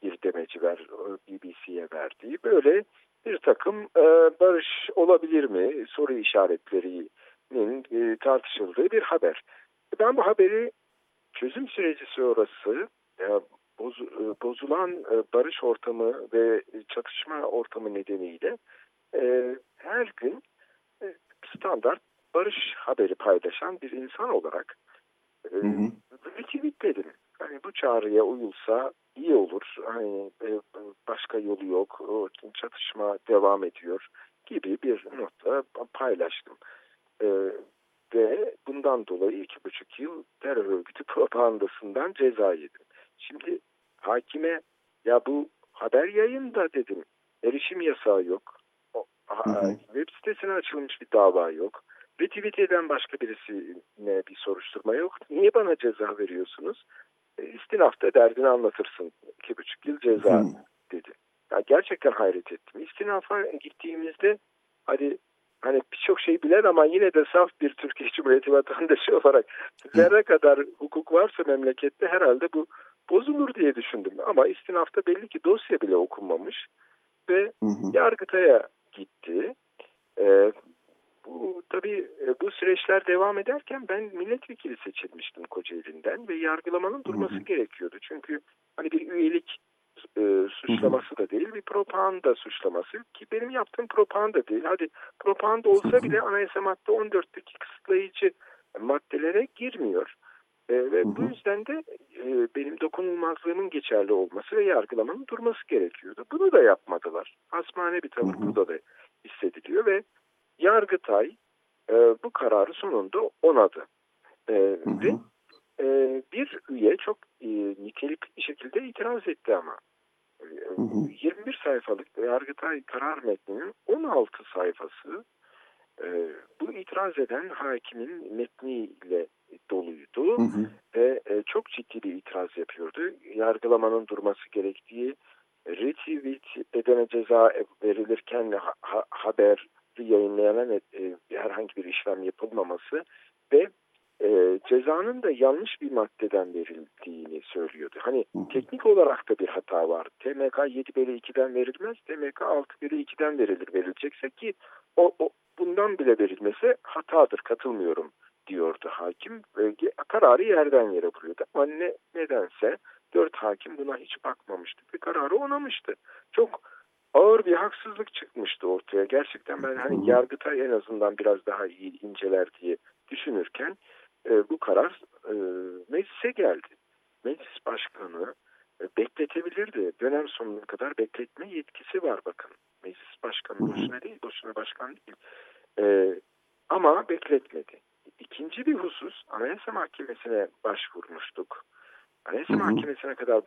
bir demeci ver, BBC'ye verdiği böyle bir takım e, barış olabilir mi soru işaretlerinin e, tartışıldığı bir haber. Ben bu haberi çözüm süreci sonrası e, boz, e, bozulan e, barış ortamı ve çatışma ortamı nedeniyle e, her gün standart barış haberi paylaşan bir insan olarak e, retweetledim. Hani bu çağrıya uyulsa iyi olur. Hani başka yolu yok. Çatışma devam ediyor gibi bir notla paylaştım. Ve bundan dolayı iki buçuk yıl terör örgütü propagandasından ceza yedim. Şimdi hakime ya bu haber yayında dedim. Erişim yasağı yok. O, hı hı. Web sitesine açılmış bir dava yok. Retweet eden başka birisine bir soruşturma yok. Niye bana ceza veriyorsunuz? E, istinafta derdini anlatırsın. İki buçuk yıl ceza hmm. dedi. Ya gerçekten hayret ettim. İstinafa gittiğimizde hadi hani birçok şey bilen ama yine de saf bir Türkiye Cumhuriyeti vatandaşı olarak zerre kadar hukuk varsa memlekette herhalde bu bozulur diye düşündüm. Ama istinafta belli ki dosya bile okunmamış ve hı hı. Yargıtay'a gitti. Ee, bu tabii e, bu süreçler devam ederken ben milletvekili seçilmiştim Kocaeli'nden ve yargılamanın durması hı hı. gerekiyordu. Çünkü hani bir üyelik e, suçlaması da değil bir propaganda suçlaması ki benim yaptığım propaganda değil. Hadi propaganda olsa bile anayasa madde 14'teki kısıtlayıcı maddelere girmiyor. E, ve bu yüzden de e, benim dokunulmazlığımın geçerli olması ve yargılamanın durması gerekiyordu. Bunu da yapmadılar. Asmane bir tavır burada da hissediliyor ve Yargıtay e, bu kararı sonunda onadı. E, ve e, bir üye çok e, nitelikli bir şekilde itiraz etti ama. E, 21 sayfalık Yargıtay karar metninin 16 sayfası e, bu itiraz eden hakimin metniyle doluydu hı hı. ve e, çok ciddi bir itiraz yapıyordu. Yargılamanın durması gerektiği, retweet edene ceza verilirken ha, ha, haber yayınlayana e, herhangi bir işlem yapılmaması ve e, cezanın da yanlış bir maddeden verildiğini söylüyordu. Hani teknik olarak da bir hata var. TMK 7 bölü 2'den verilmez, TMK 6 bölü 2'den verilir verilecekse ki o, o bundan bile verilmesi hatadır, katılmıyorum diyordu hakim. Ve kararı yerden yere vuruyordu. Ama ne, nedense dört hakim buna hiç bakmamıştı ve kararı onamıştı. Çok ağır bir haksızlık çıkmıştı ortaya. Gerçekten ben hani Yargıtay en azından biraz daha iyi inceler diye düşünürken e, bu karar e, meclise geldi. Meclis başkanı e, bekletebilirdi. Dönem sonuna kadar bekletme yetkisi var bakın. Meclis başkanı boşuna değil, boşuna başkan değil. E, ama bekletmedi. İkinci bir husus Anayasa Mahkemesi'ne başvurmuştuk. Anayasa Mahkemesi'ne kadar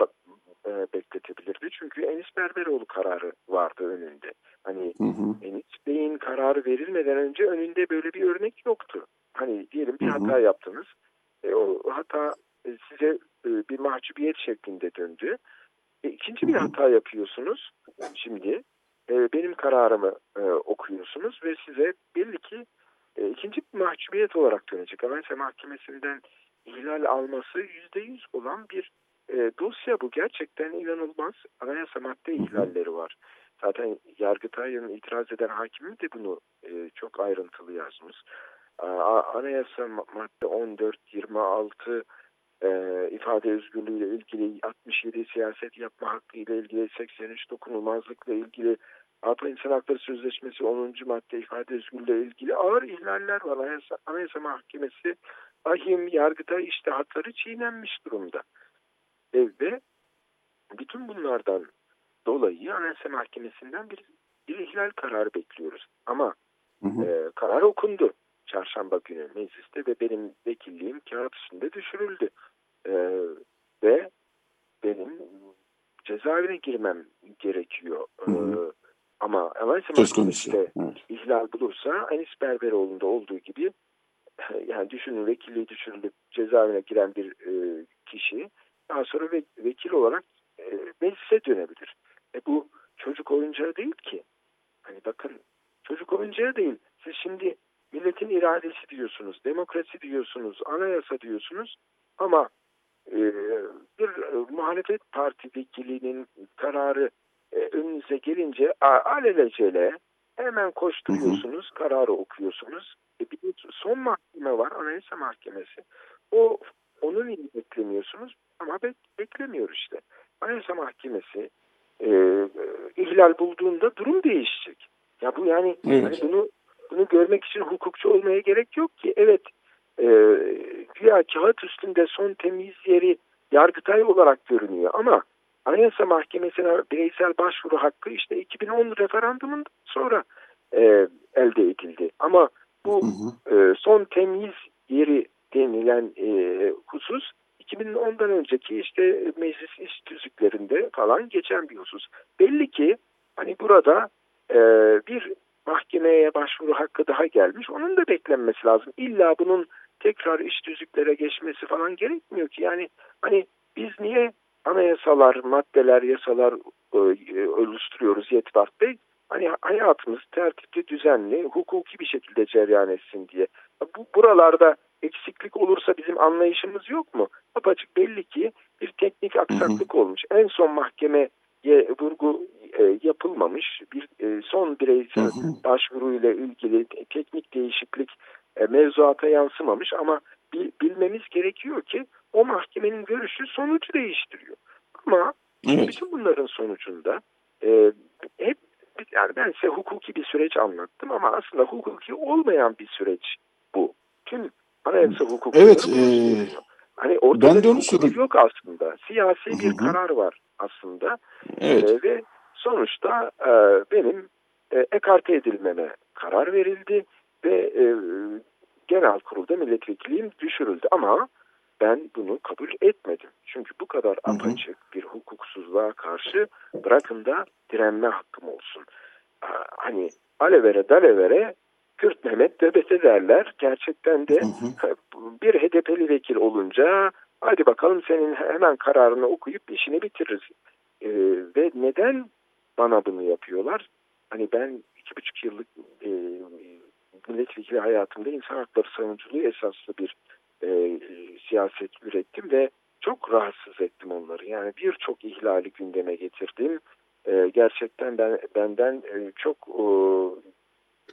e, bekletebilirdi. Çünkü Enis Berberoğlu kararı vardı önünde. Hani hı hı. Enis Bey'in kararı verilmeden önce önünde böyle bir örnek yoktu. Hani diyelim bir hı hı. hata yaptınız. E, o hata e, size e, bir mahcubiyet şeklinde döndü. E, ikinci bir hata yapıyorsunuz şimdi e, benim kararımı e, okuyorsunuz ve size belli ki e, ikinci mahcubiyet olarak dönecek. Anayasa Mahkemesi'nden ihlal alması yüzde yüz olan bir e, dosya bu. Gerçekten inanılmaz anayasa madde ihlalleri var. Zaten Yargıtay'ın itiraz eden hakimi de bunu e, çok ayrıntılı yazmış. Anayasa madde 14, 26 e, ifade özgürlüğü ile ilgili 67 siyaset yapma hakkı ile ilgili 83 dokunulmazlıkla ilgili Avrupa İnsan Hakları Sözleşmesi 10. madde ifade özgürlüğü ilgili ağır ihlaller var. Anayasa, Anayasa Mahkemesi ahim yargıda iştihatları çiğnenmiş durumda. E, ve bütün bunlardan dolayı Anayasa Mahkemesi'nden bir, bir ihlal kararı bekliyoruz. Ama hı hı. E, karar okundu çarşamba günü mecliste ve benim vekilliğim kağıt üstünde düşürüldü. E, ve benim cezaevine girmem gerekiyor. Hı hı. Ama Anayasa Mahkemesi evet. ihlal bulursa Enis Berberoğlu'nda olduğu gibi yani düşünün vekilliği düşürülüp cezaevine giren bir e, kişi daha sonra ve, vekil olarak e, meclise dönebilir. E bu çocuk oyuncağı değil ki. Hani bakın çocuk oyuncağı değil. Siz şimdi milletin iradesi diyorsunuz, demokrasi diyorsunuz, anayasa diyorsunuz ama e, bir e, muhalefet parti vekilinin kararı e, önünüze gelince alelacele hemen koşturuyorsunuz, hı hı. kararı okuyorsunuz. E, bir son mahkeme var, Anayasa Mahkemesi. O onun iyi beklemiyorsunuz ama bek, beklemiyor işte. Anayasa Mahkemesi e, ihlal bulduğunda durum değişecek. Ya bu yani evet. hani bunu bunu görmek için hukukçu olmaya gerek yok ki. Evet e, güya kağıt üstünde son temiz yeri Yargıtay olarak görünüyor ama Anayasa Mahkemesi'ne bireysel başvuru hakkı işte 2010 referandumundan sonra e, elde edildi. Ama bu E, son temiz yeri denilen e, husus 2010'dan önceki işte meclis iş tüzüklerinde falan geçen bir husus. Belli ki hani burada e, bir mahkemeye başvuru hakkı daha gelmiş. Onun da beklenmesi lazım. İlla bunun tekrar iş tüzüklere geçmesi falan gerekmiyor ki. Yani hani biz niye anayasalar, maddeler, yasalar e, e oluşturuyoruz Yetvart Bey? Hani hayatımız tertipli, düzenli, hukuki bir şekilde cereyan etsin diye. Bu buralarda eksiklik olursa bizim anlayışımız yok mu? Apaçık belli ki bir teknik aksaklık hı hı. olmuş. En son mahkemeye vurgu e, yapılmamış. Bir e, son bireysel hı hı. başvuruyla ilgili teknik değişiklik e, mevzuata yansımamış ama bil, bilmemiz gerekiyor ki o mahkemenin görüşü sonucu değiştiriyor. Ama evet. bütün bunların sonucunda e, hep yani ben size hukuki bir süreç anlattım ama aslında hukuki olmayan bir süreç bu. Tüm anayasa hukuku evet, e, hani ortada ben de onu hukuk yok aslında. Siyasi bir Hı-hı. karar var aslında. Evet. E, ve sonuçta e, benim e, ekarte edilmeme karar verildi ve e, genel kurulda milletvekilliğim düşürüldü ama ben bunu kabul etmedim. Çünkü bu kadar apaçık bir hukuksuzluğa karşı bırakın da direnme hakkım olsun. Hani alevere dalevere Kürt Mehmet debete derler. Gerçekten de bir HDP'li vekil olunca hadi bakalım senin hemen kararını okuyup işini bitiririz. Ee, ve neden bana bunu yapıyorlar? Hani ben iki buçuk yıllık e, milletvekili hayatımda insan hakları savunuculuğu esaslı bir e, siyaset ürettim ve çok rahatsız ettim onları. Yani birçok ihlali gündeme getirdim. E, gerçekten ben benden e, çok e,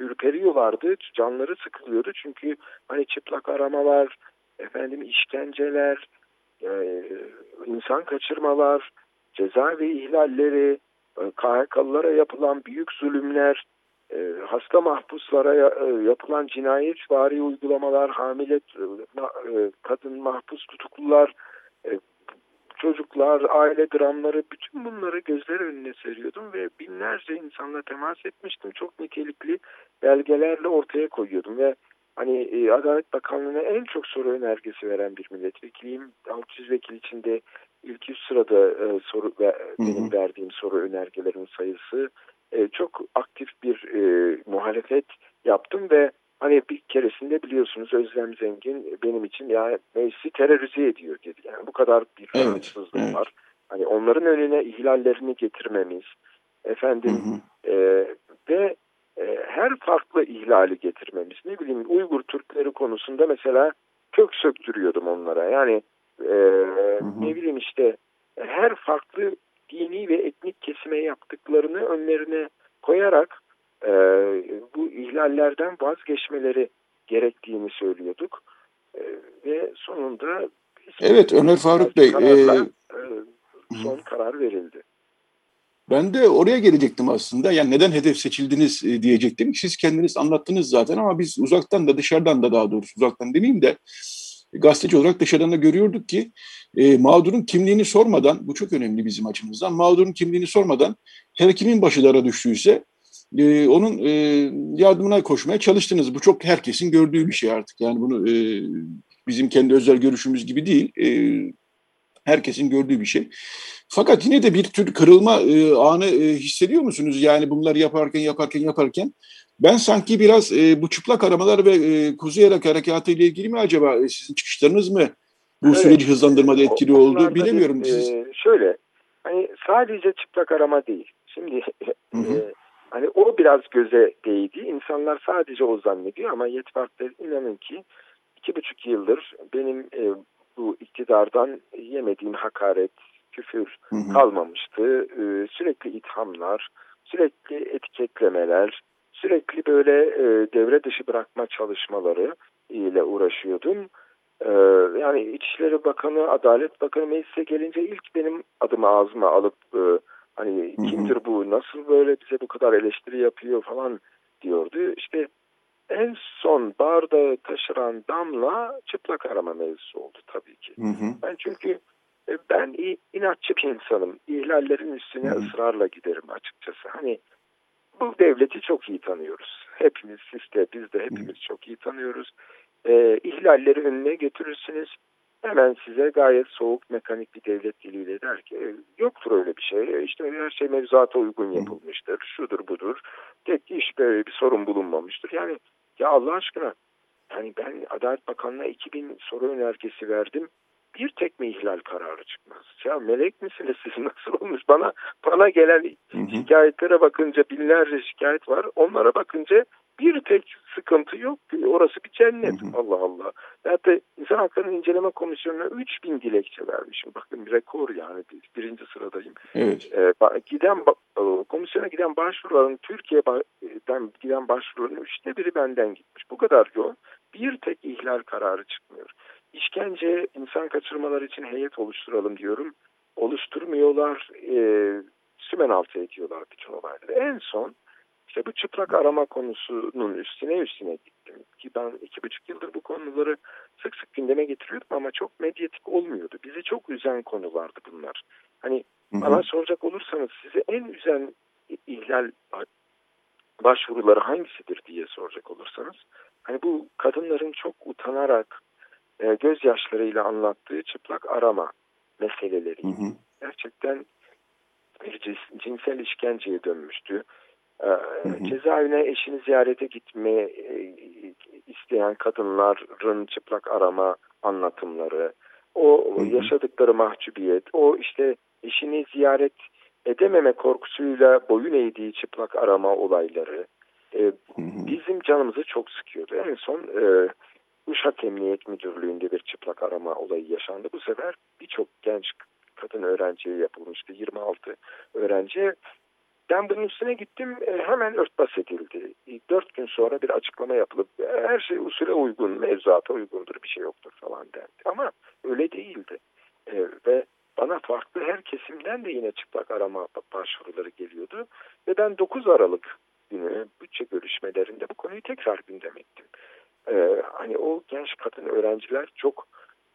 ürperiyorlardı. Canları sıkılıyordu çünkü hani çıplak aramalar, efendim işkenceler, e, insan kaçırmalar, ceza ve ihlalleri, e, KHK'lılara yapılan büyük zulümler, e, hasta mahpuslara e, yapılan cinayet vari uygulamalar, hamile e, kadın mahpus tutuklular, çocuklar, aile dramları bütün bunları gözler önüne seriyordum ve binlerce insanla temas etmiştim. Çok nitelikli belgelerle ortaya koyuyordum ve hani Adalet Bakanlığı'na en çok soru önergesi veren bir milletvekiliyim. 600 vekil içinde ilk yüz sırada soru ve benim verdiğim soru önergelerin sayısı e, çok aktif bir e, muhalefet yaptım ve hani bir keresinde biliyorsunuz Özlem Zengin benim için ya meclisi terörize ediyor dedi. Yani bu kadar bir rahatsızlık evet, evet. var. Hani onların önüne ihlallerini getirmemiz, efendim hı hı. E, ve e, her farklı ihlali getirmemiz. Ne bileyim Uygur Türkleri konusunda mesela kök söktürüyordum onlara. Yani e, hı hı. ne bileyim işte her farklı dini ve etnik kesime yaptıklarını önlerine koyarak e, bu ihlallerden vazgeçmeleri gerektiğini söylüyorduk. E, ve sonunda Evet Ömer Faruk Bey kararla, e, son karar verildi. Ben de oraya gelecektim aslında. Yani neden hedef seçildiniz e, diyecektim. Siz kendiniz anlattınız zaten ama biz uzaktan da dışarıdan da daha doğrusu uzaktan demeyeyim de gazeteci olarak dışarıdan da görüyorduk ki e, mağdurun kimliğini sormadan, bu çok önemli bizim açımızdan, mağdurun kimliğini sormadan her kimin başı dara düştüyse e, onun e, yardımına koşmaya çalıştınız. Bu çok herkesin gördüğü bir şey artık. Yani bunu e, bizim kendi özel görüşümüz gibi değil. E, herkesin gördüğü bir şey. Fakat yine de bir tür kırılma e, anı e, hissediyor musunuz? Yani bunları yaparken yaparken yaparken ben sanki biraz e, bu çıplak aramalar ve e, Kuzey Irak Harekatı ile ilgili mi acaba e, sizin çıkışlarınız mı bu evet. süreci hızlandırmada etkili o, oldu bilemiyorum. Bir, Siz... E, şöyle hani sadece çıplak arama değil. Şimdi hı hı. E, hani o biraz göze değdi. İnsanlar sadece o zannediyor ama Yetvart'ta inanın ki iki buçuk yıldır benim e, bu iktidardan yemediğim hakaret, küfür hı hı. kalmamıştı. E, sürekli ithamlar, sürekli etiketlemeler, sürekli böyle e, devre dışı bırakma çalışmaları ile uğraşıyordum. E, yani İçişleri Bakanı, Adalet Bakanı meclise gelince ilk benim adımı ağzıma alıp e, hani kimdir bu, nasıl böyle bize bu kadar eleştiri yapıyor falan diyordu. İşte en son bardağı taşıran damla çıplak arama mevzusu oldu tabii ki. Hı hı. Ben çünkü e, ben inatçı bir insanım. İhlallerin üstüne hı hı. ısrarla giderim açıkçası. Hani bu devleti çok iyi tanıyoruz. Hepimiz, siz de biz de hepimiz çok iyi tanıyoruz. Ee, ihlalleri önüne götürürsünüz. Hemen size gayet soğuk mekanik bir devlet diliyle der ki e, yoktur öyle bir şey. İşte her şey mevzuata uygun yapılmıştır. Şudur budur. Tek iş böyle bir sorun bulunmamıştır. Yani ya Allah aşkına yani ben Adalet Bakanlığı'na 2000 soru önergesi verdim bir tek mi ihlal kararı çıkmaz? Ya melek misiniz siz nasıl olmuş? Bana bana gelen hı hı. şikayetlere bakınca binlerce şikayet var. Onlara bakınca bir tek sıkıntı yok. Orası bir cennet. Hı hı. Allah Allah. Hatta İnsan Hakları İnceleme Komisyonu'na 3000 dilekçe vermişim. Bakın rekor yani. Birinci sıradayım. Evet. Ee, giden komisyona giden başvuruların Türkiye'den giden başvuruların üçte biri benden gitmiş. Bu kadar yoğun. Bir tek ihlal kararı çıkmıyor. İşkence, insan kaçırmalar için heyet oluşturalım diyorum. Oluşturmuyorlar, e, sümen altı ediyorlar bütün olayları. En son işte bu çıplak arama konusunun üstüne üstüne gittim. Ki ben iki buçuk yıldır bu konuları sık sık gündeme getiriyordum ama çok medyatik olmuyordu. Bizi çok üzen konulardı bunlar. Hani hı hı. bana soracak olursanız sizi en üzen ihlal başvuruları hangisidir diye soracak olursanız. Hani bu kadınların çok utanarak e, gözyaşlarıyla anlattığı çıplak arama meseleleri. Hı hı. Gerçekten bir cinsel işkenceye dönmüştü. E, hı hı. Cezaevine eşini ziyarete gitme e, isteyen kadınların çıplak arama anlatımları, o hı hı. yaşadıkları mahcubiyet, o işte eşini ziyaret edememe korkusuyla boyun eğdiği çıplak arama olayları e, bizim canımızı çok sıkıyordu. En son e, Uşak Emniyet Müdürlüğü'nde bir çıplak arama olayı yaşandı. Bu sefer birçok genç kadın öğrenciye yapılmıştı. 26 öğrenci. Ben bunun üstüne gittim e, hemen örtbas edildi. Dört gün sonra bir açıklama yapılıp e, her şey usule uygun, mevzuata uygundur bir şey yoktur falan dendi. Ama öyle değildi. E, ve bana farklı her kesimden de yine çıplak arama başvuruları geliyordu. Ve ben 9 Aralık günü bütçe görüşmelerinde bu konuyu tekrar gündem ettim e, hani o genç kadın öğrenciler çok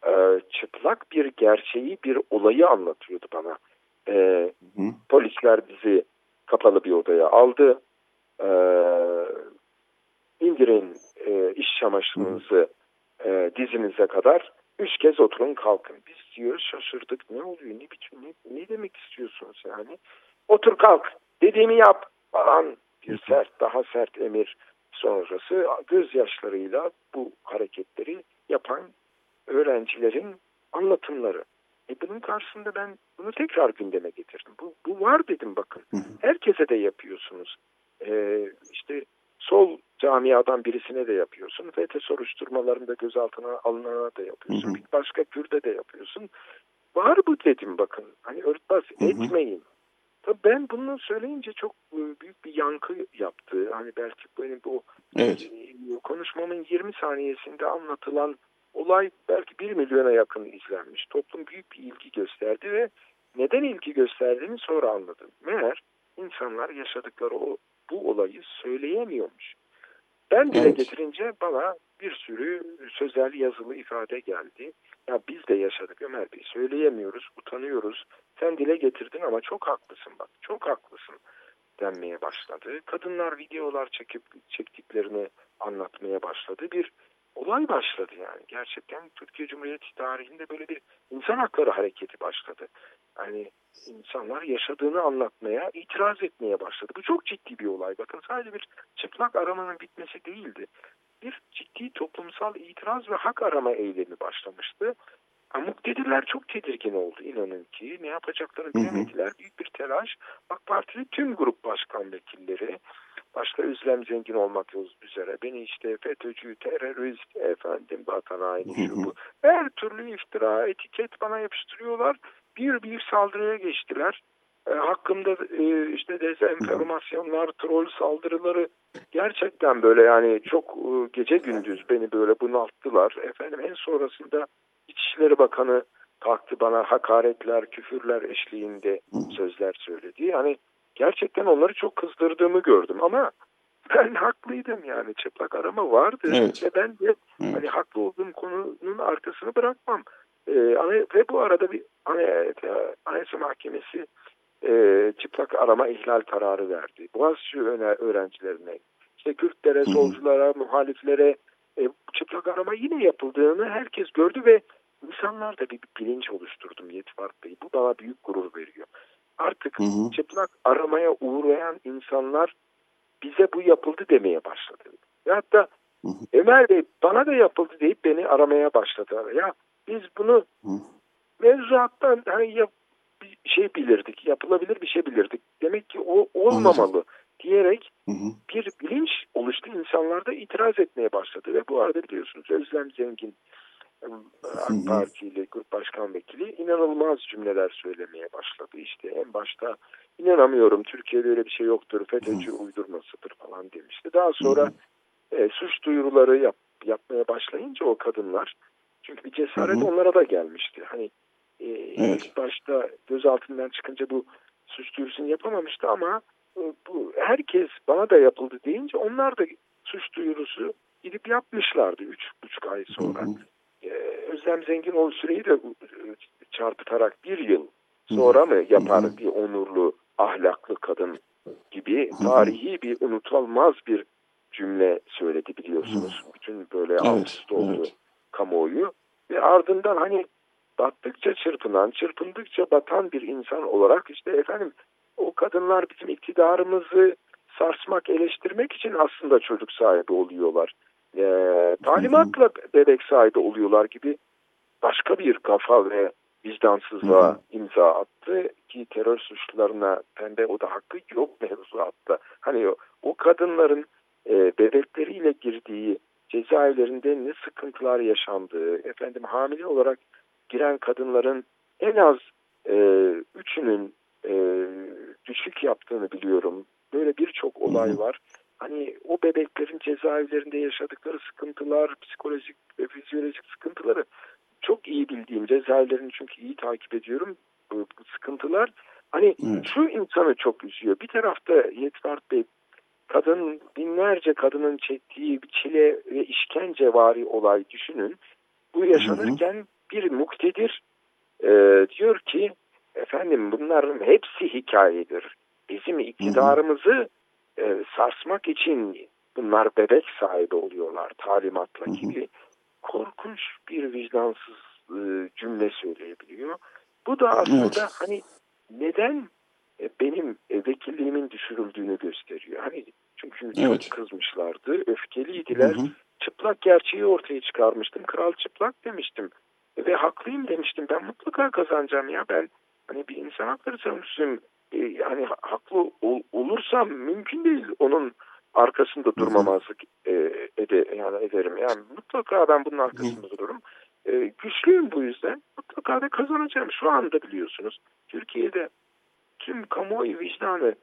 e, çıplak bir gerçeği, bir olayı anlatıyordu bana. E, hı. Polisler bizi kapalı bir odaya aldı. E, indirin e, iş çamaşırınızı e, dizinize kadar. Üç kez oturun kalkın. Biz diyoruz şaşırdık. Ne oluyor? Ne biçim? Ne, ne demek istiyorsunuz yani? Otur kalk. Dediğimi yap falan bir sert, daha sert emir sonrası gözyaşlarıyla bu hareketleri yapan öğrencilerin anlatımları. E bunun karşısında ben bunu tekrar gündeme getirdim. Bu, bu var dedim bakın. Herkese de yapıyorsunuz. Ee, işte sol camiadan birisine de yapıyorsun. FETÖ soruşturmalarında gözaltına alınana da yapıyorsun. Bir başka Kürt'e de yapıyorsun. Var bu dedim bakın. Hani örtbas etmeyin. Ben bunu söyleyince çok e, büyük bir yankı yaptı. Hani belki benim bu evet. E, konuşmamın 20 saniyesinde anlatılan olay belki 1 milyona yakın izlenmiş. Toplum büyük bir ilgi gösterdi ve neden ilgi gösterdiğini sonra anladım. Meğer insanlar yaşadıkları o bu olayı söyleyemiyormuş. Ben dile evet. getirince bana bir sürü sözel yazılı ifade geldi. Ya biz de yaşadık Ömer Bey söyleyemiyoruz, utanıyoruz. Sen dile getirdin ama çok haklısın bak, çok haklısın denmeye başladı. Kadınlar videolar çekip çektiklerini anlatmaya başladı. Bir olay başladı yani. Gerçekten Türkiye Cumhuriyeti tarihinde böyle bir insan hakları hareketi başladı. Yani insanlar yaşadığını anlatmaya, itiraz etmeye başladı. Bu çok ciddi bir olay. Bakın sadece bir çıplak aramanın bitmesi değildi. Bir ciddi toplumsal itiraz ve hak arama eylemi başlamıştı. Ama muktedirler çok tedirgin oldu inanın ki. Ne yapacaklarını bilemediler. Büyük bir telaş. AK Partili tüm grup başkan vekilleri, başta Özlem Zengin olmak üzere beni işte FETÖ'cü, terörist, efendim vatan haini şu bu. Her türlü iftira, etiket bana yapıştırıyorlar. Bir bir saldırıya geçtiler. E, hakkımda e, işte dezenformasyonlar, troll saldırıları gerçekten böyle yani çok e, gece gündüz beni böyle bunalttılar. Efendim en sonrasında İçişleri Bakanı kalktı bana hakaretler, küfürler eşliğinde sözler söyledi. Yani gerçekten onları çok kızdırdığımı gördüm ama ben haklıydım yani çıplak arama vardı evet. ve ben de evet. hani haklı olduğum konunun arkasını bırakmam. Ee, ve bu arada bir Anayasa Mahkemesi e, çıplak arama ihlal kararı verdi. Boğaziçi öğrencilerine, işte Kürtlere, solculara, muhaliflere e, çıplak arama yine yapıldığını herkes gördü ve insanlarda bir bilinç oluşturdum Yetvart Bey. Bu bana büyük gurur veriyor. Artık hı hı. çıplak aramaya uğrayan insanlar bize bu yapıldı demeye başladı. Ve hatta hı hı. Ömer Bey bana da yapıldı deyip beni aramaya başladılar. Ya biz bunu hı. mevzuattan hani yap, bir şey bilirdik, yapılabilir bir şey bilirdik. Demek ki o olmamalı Anladım. diyerek hı hı. bir bilinç oluştu. insanlarda itiraz etmeye başladı ve bu arada biliyorsunuz Özlem Zengin AK Parti ile grup başkan vekili inanılmaz cümleler söylemeye başladı. İşte en başta inanamıyorum Türkiye'de öyle bir şey yoktur FETÖ'cü uydurmasıdır falan demişti. Daha sonra e, suç duyuruları yap, yapmaya başlayınca o kadınlar çünkü bir cesaret Hı-hı. onlara da gelmişti. Hani e, evet. ilk başta gözaltından çıkınca bu suç duyurusunu yapamamıştı ama e, bu herkes bana da yapıldı deyince onlar da suç duyurusu gidip yapmışlardı üç buçuk ay sonra. Hı hı. Ee, Özlem Zengin o süreyi de e, çarpıtarak bir yıl sonra mı yapar bir onurlu, ahlaklı kadın gibi tarihi bir unutulmaz bir cümle söyledi biliyorsunuz. Bütün böyle evet, alt oldu evet. kamuoyu. Ve ardından hani battıkça çırpınan, çırpındıkça batan bir insan olarak işte efendim o kadınlar bizim iktidarımızı sarsmak, eleştirmek için aslında çocuk sahibi oluyorlar e, talimatla bebek sahibi oluyorlar gibi başka bir kafa ve vicdansızlığa imza attı ki terör suçlularına pembe o da hakkı yok mevzuatta. Hani o, o kadınların e, bebekleriyle girdiği cezaevlerinde ne sıkıntılar yaşandığı, efendim hamile olarak giren kadınların en az e, üçünün e, düşük yaptığını biliyorum. Böyle birçok olay var hani o bebeklerin cezaevlerinde yaşadıkları sıkıntılar, psikolojik ve fizyolojik sıkıntıları çok iyi bildiğim cezaevlerini çünkü iyi takip ediyorum bu sıkıntılar. Hani evet. şu insanı çok üzüyor. Bir tarafta Yetvart Bey kadın binlerce kadının çektiği bir çile ve işkence vari olay düşünün. Bu yaşanırken hı hı. bir muktedir e, diyor ki efendim bunların hepsi hikayedir. Bizim iktidarımızı hı hı e, sarsmak için bunlar bebek sahibi oluyorlar talimatla gibi korkunç bir vicdansız e, cümle söyleyebiliyor. Bu da aslında evet. hani neden e, benim e, vekilliğimin düşürüldüğünü gösteriyor. Hani çünkü evet. çok kızmışlardı, öfkeliydiler. Hı hı. Çıplak gerçeği ortaya çıkarmıştım. Kral çıplak demiştim. ve haklıyım demiştim. Ben mutlaka kazanacağım ya. Ben hani bir insan hakları savunucusuyum. E, yani haklı ol, olursam mümkün değil onun arkasında durmamazlık e, ede, yani ederim. Yani mutlaka ben bunun arkasında dururum. E, güçlüyüm bu yüzden. Mutlaka da kazanacağım. Şu anda biliyorsunuz Türkiye'de tüm kamuoyu vicdanı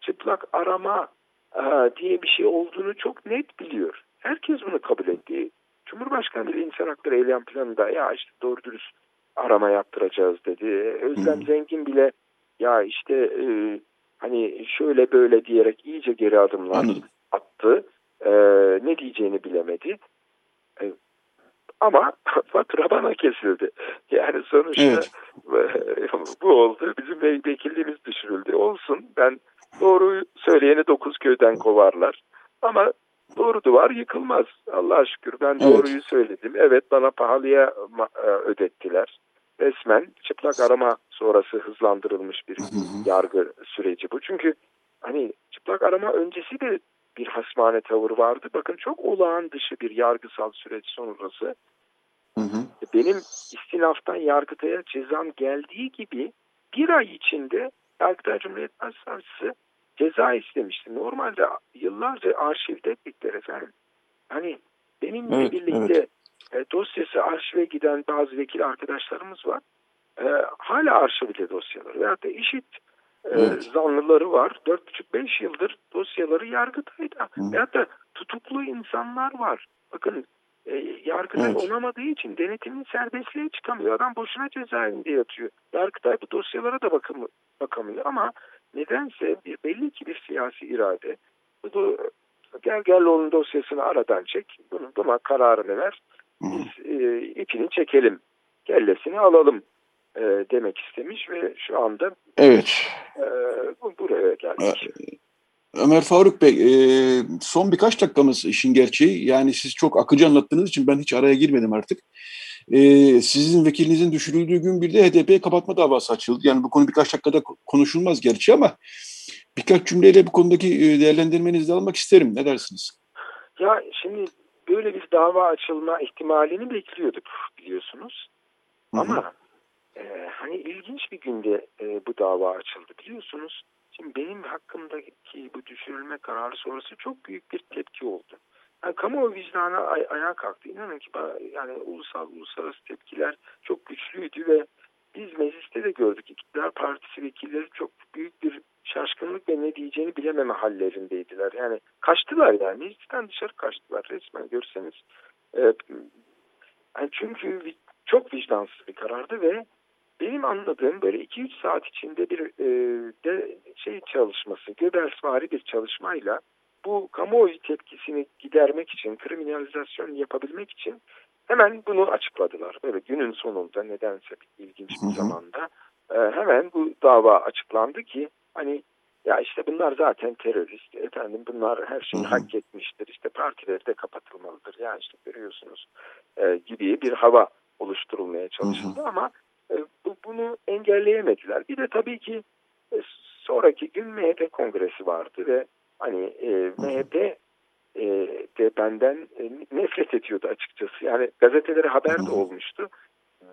çıplak arama e, diye bir şey olduğunu çok net biliyor. Herkes bunu kabul etti. Cumhurbaşkanı bile insan hakları eylem planında ya işte doğru dürüst arama yaptıracağız dedi. Özlem. Zengin bile ya işte e, hani şöyle böyle diyerek iyice geri adımlar Anladım. attı. E, ne diyeceğini bilemedi. E, ama fatura bana kesildi. Yani sonuçta evet. bu oldu. Bizim vekilliğimiz düşürüldü. Olsun ben doğruyu söyleyeni dokuz köyden kovarlar. Ama doğru duvar yıkılmaz. Allah'a şükür ben evet. doğruyu söyledim. Evet bana pahalıya e, ödettiler. Resmen çıplak arama sonrası hızlandırılmış bir yargı süreci bu. Çünkü hani çıplak arama öncesi de bir hasmane tavır vardı. Bakın çok olağan dışı bir yargısal süreç sonrası. Hı hı. Benim istinaftan Yargıtay'a cezam geldiği gibi bir ay içinde Yargıtay Cumhuriyet Başsavcısı ceza istemişti. Normalde yıllarca arşivde bekler efendim. Hani benimle evet, birlikte evet. E, dosyası arşive giden bazı vekil arkadaşlarımız var. E, hala arşivde dosyaları. Veyahut da işit e, evet. zanlıları var. 4,5-5 yıldır dosyaları yargıtayda. Hı. Veyahut da tutuklu insanlar var. Bakın e, Yargıtay evet. onamadığı için denetimin serbestliğe çıkamıyor. Adam boşuna cezaevinde yatıyor. Yargıtay bu dosyalara da bakım, bakamıyor ama nedense bir, belli ki bir siyasi irade bu Gergerlioğlu'nun dosyasını aradan çek, bunu, buna kararını ver, biz e, ipini çekelim, kellesini alalım e, demek istemiş ve şu anda evet. e, bu, buraya geldik. Ömer Faruk Bey, e, son birkaç dakikamız işin gerçeği. Yani siz çok akıcı anlattığınız için ben hiç araya girmedim artık. E, sizin vekilinizin düşürüldüğü gün bir de HDP kapatma davası açıldı. Yani bu konu birkaç dakikada konuşulmaz gerçi ama birkaç cümleyle bu konudaki e, değerlendirmenizi almak isterim. Ne dersiniz? Ya şimdi böyle bir dava açılma ihtimalini bekliyorduk biliyorsunuz. Hı-hı. Ama e, hani ilginç bir günde e, bu dava açıldı biliyorsunuz. Şimdi benim hakkımdaki bu düşürülme kararı sonrası çok büyük bir tepki oldu. Yani kamuoyu vicdanı ay ayağa kalktı. İnanın ki yani ulusal uluslararası tepkiler çok güçlüydü ve biz mecliste de gördük. İktidar Partisi vekilleri çok büyük bir şaşkınlık ve ne diyeceğini bilememe hallerindeydiler. Yani kaçtılar yani. Meclisten dışarı kaçtılar resmen görseniz. Ee, yani çünkü çok vicdansız bir karardı ve benim anladığım böyle 2-3 saat içinde bir e, de şey çalışması, Göbelsvari bir çalışmayla bu kamuoyu tepkisini gidermek için, kriminalizasyon yapabilmek için hemen bunu açıkladılar. Böyle günün sonunda nedense ilginç bir zamanda e, hemen bu dava açıklandı ki hani ya işte bunlar zaten terörist, efendim bunlar her şeyi hak etmiştir, işte partileri de kapatılmalıdır. Ya işte görüyorsunuz e, gibi bir hava oluşturulmaya çalışıldı ama e, bu, bunu engelleyemediler. Bir de tabii ki e, sonraki gün MHP kongresi vardı ve hani e, MHP e, de benden e, nefret ediyordu açıkçası. Yani gazetelere haber de olmuştu.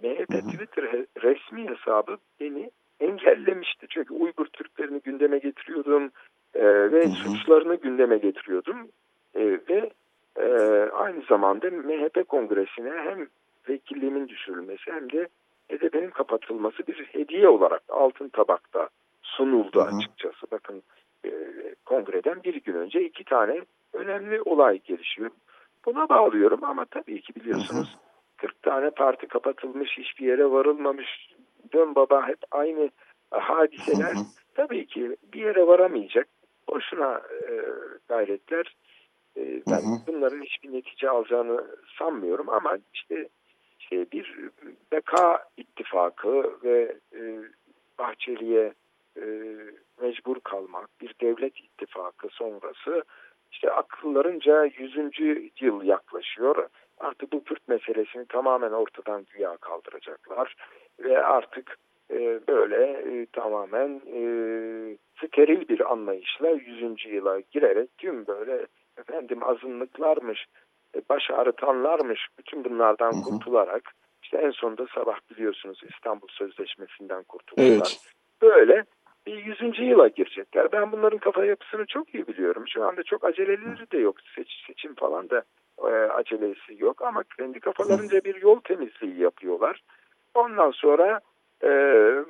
MHP Twitter resmi hesabı beni engellemişti. Çünkü Uygur Türklerini gündeme getiriyordum e, ve suçlarını gündeme getiriyordum. E, ve e, aynı zamanda MHP kongresine hem vekilliğimin düşürülmesi hem de HDP'nin kapatılması bir hediye olarak altın tabakta sunuldu açıkçası. Bakın e, kongreden bir gün önce iki tane önemli olay gelişiyor. Buna bağlıyorum ama tabii ki biliyorsunuz 40 tane parti kapatılmış, hiçbir yere varılmamış, dön baba hep aynı hadiseler. Tabii ki bir yere varamayacak. Boşuna e, gayretler. E, ben bunların hiçbir netice alacağını sanmıyorum ama işte işte bir beka ittifakı ve e, Bahçeli'ye e, mecbur kalmak, bir devlet ittifakı sonrası işte akıllarınca 100. yıl yaklaşıyor. Artık bu Kürt meselesini tamamen ortadan güya kaldıracaklar ve artık e, böyle e, tamamen e, steril bir anlayışla 100. yıla girerek tüm böyle efendim azınlıklarmış, e, baş ağrıtanlarmış bütün bunlardan kurtularak İşte en sonunda sabah biliyorsunuz İstanbul Sözleşmesi'nden kurtuldular. Evet. Böyle bir yüzüncü yıla girecekler. Ben bunların kafa yapısını çok iyi biliyorum. Şu anda çok aceleleri de yok. Seç, seçim falan da e, acelesi yok. Ama kendi kafalarınca bir yol temizliği yapıyorlar. Ondan sonra e,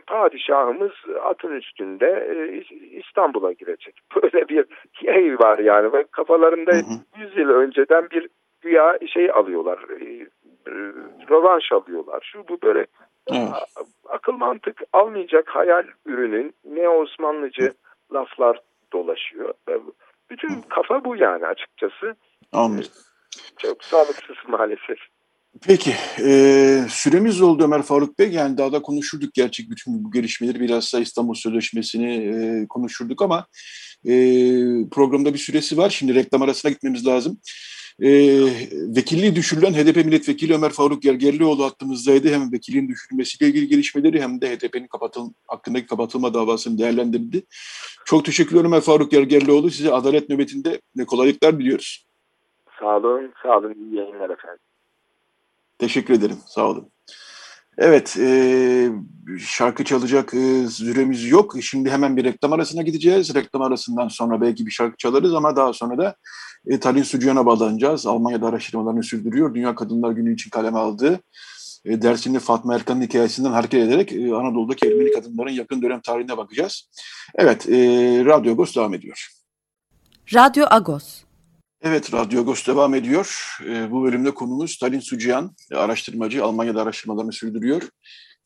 padişahımız atın üstünde e, İstanbul'a girecek. Böyle bir şey var yani. Ve kafalarında Hı hı. 100 yıl önceden bir güya şey alıyorlar. E, e, rövanş alıyorlar. Şu bu böyle Evet. a- akıl mantık almayacak hayal ürünün ne Osmanlıcı laflar dolaşıyor. Ve Bütün kafa bu yani açıkçası. Anladım. Çok sağlıksız maalesef. Peki, e, süremiz oldu Ömer Faruk Bey. Yani daha da konuşurduk gerçek bütün bu gelişmeleri. Bilhassa İstanbul Sözleşmesi'ni e, konuşurduk ama e, programda bir süresi var. Şimdi reklam arasına gitmemiz lazım. E, vekilliği düşürülen HDP milletvekili Ömer Faruk Gergerlioğlu hattımızdaydı. Hem vekilliğin düşürülmesiyle ilgili gelişmeleri hem de HDP'nin kapatıl hakkındaki kapatılma davasını değerlendirdi. Çok teşekkürler Ömer Faruk Gergerlioğlu. Size adalet nöbetinde ne kolaylıklar diliyoruz. Sağ olun, sağ olun. İyi yayınlar efendim. Teşekkür ederim. Sağ olun. Evet, e, şarkı çalacak e, süremiz yok. Şimdi hemen bir reklam arasına gideceğiz. Reklam arasından sonra belki bir şarkı çalarız ama daha sonra da e, Talin Sucuyan'a bağlanacağız. Almanya'da araştırmalarını sürdürüyor. Dünya Kadınlar Günü için kaleme aldığı e, Dersimli Fatma Erkan'ın hikayesinden hareket ederek e, Anadolu'daki Ermeni kadınların yakın dönem tarihine bakacağız. Evet, e, Radyo Agos devam ediyor. Radyo Agos. Evet, Radyo Agos devam ediyor. Ee, bu bölümde konumuz Talin Sucihan, e, araştırmacı. Almanya'da araştırmalarını sürdürüyor.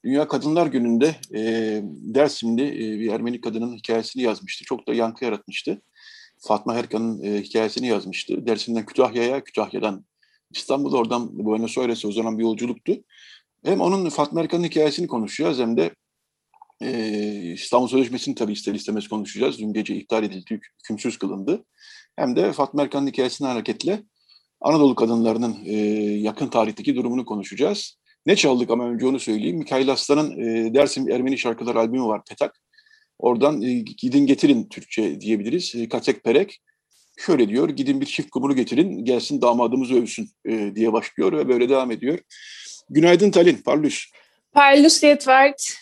Dünya Kadınlar Günü'nde e, Dersim'de e, bir Ermeni kadının hikayesini yazmıştı. Çok da yankı yaratmıştı. Fatma Herkan'ın hikayesini yazmıştı. Dersim'den Kütahya'ya, Kütahya'dan İstanbul'a, oradan Buenos Aires'e uzanan bir yolculuktu. Hem onun Fatma Erkan'ın hikayesini konuşacağız hem de e, İstanbul Sözleşmesi'ni tabii ister istemez konuşacağız. Dün gece iptal edildi, hükümsüz kılındı hem de Fatma Erkan'ın hikayesine hareketle Anadolu kadınlarının e, yakın tarihteki durumunu konuşacağız. Ne çaldık ama önce onu söyleyeyim. Mikail Aslan'ın e, Dersim Ermeni Şarkılar albümü var Petak. Oradan e, gidin getirin Türkçe diyebiliriz. E, Katek Perek şöyle diyor. Gidin bir çift kumunu getirin gelsin damadımızı övsün e, diye başlıyor ve böyle devam ediyor. Günaydın Talin, Parlus. Parlus Yetvert.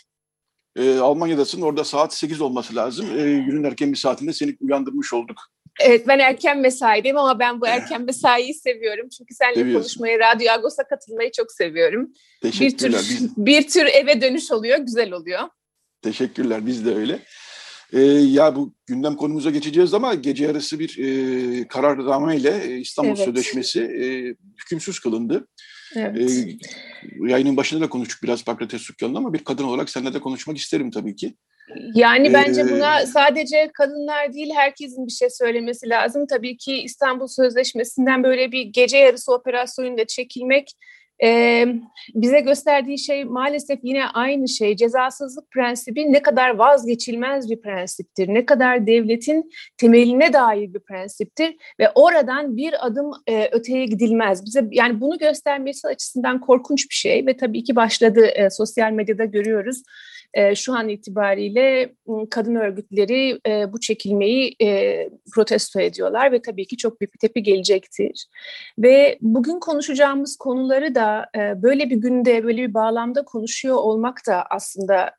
E, Almanya'dasın. Orada saat 8 olması lazım. E, günün erken bir saatinde seni uyandırmış olduk. Evet ben erken mesaideyim ama ben bu erken mesaiyi seviyorum. Çünkü seninle konuşmayı, Radyo Agos'a katılmayı çok seviyorum. Bir tür. Biz, bir tür eve dönüş oluyor, güzel oluyor. Teşekkürler, biz de öyle. Ee, ya bu gündem konumuza geçeceğiz ama gece yarısı bir e, kararnameyle e, İstanbul Evet. Sözleşmesi e, hükümsüz kılındı. Evet. E, yayının başında da konuştuk biraz Pakrates Sükkan'la ama bir kadın olarak seninle de konuşmak isterim tabii ki. Yani bence Ee, buna sadece kadınlar değil herkesin bir şey söylemesi lazım. Tabii ki İstanbul Sözleşmesi'nden böyle bir gece yarısı operasyonuyla çekilmek e, bize gösterdiği şey maalesef yine aynı şey. Cezasızlık prensibi ne kadar vazgeçilmez bir prensiptir. Ne kadar devletin temeline dair bir prensiptir ve oradan bir adım e, öteye gidilmez. Bize yani bunu göstermesi açısından korkunç bir şey ve tabii ki başladı e, sosyal medyada görüyoruz e, şu an itibariyle m, kadın örgütleri e, bu çekilmeyi e, protesto ediyorlar ve tabii ki çok büyük bir tepki gelecektir. Ve bugün konuşacağımız konuları da e, böyle bir günde, böyle bir bağlamda konuşuyor olmak da aslında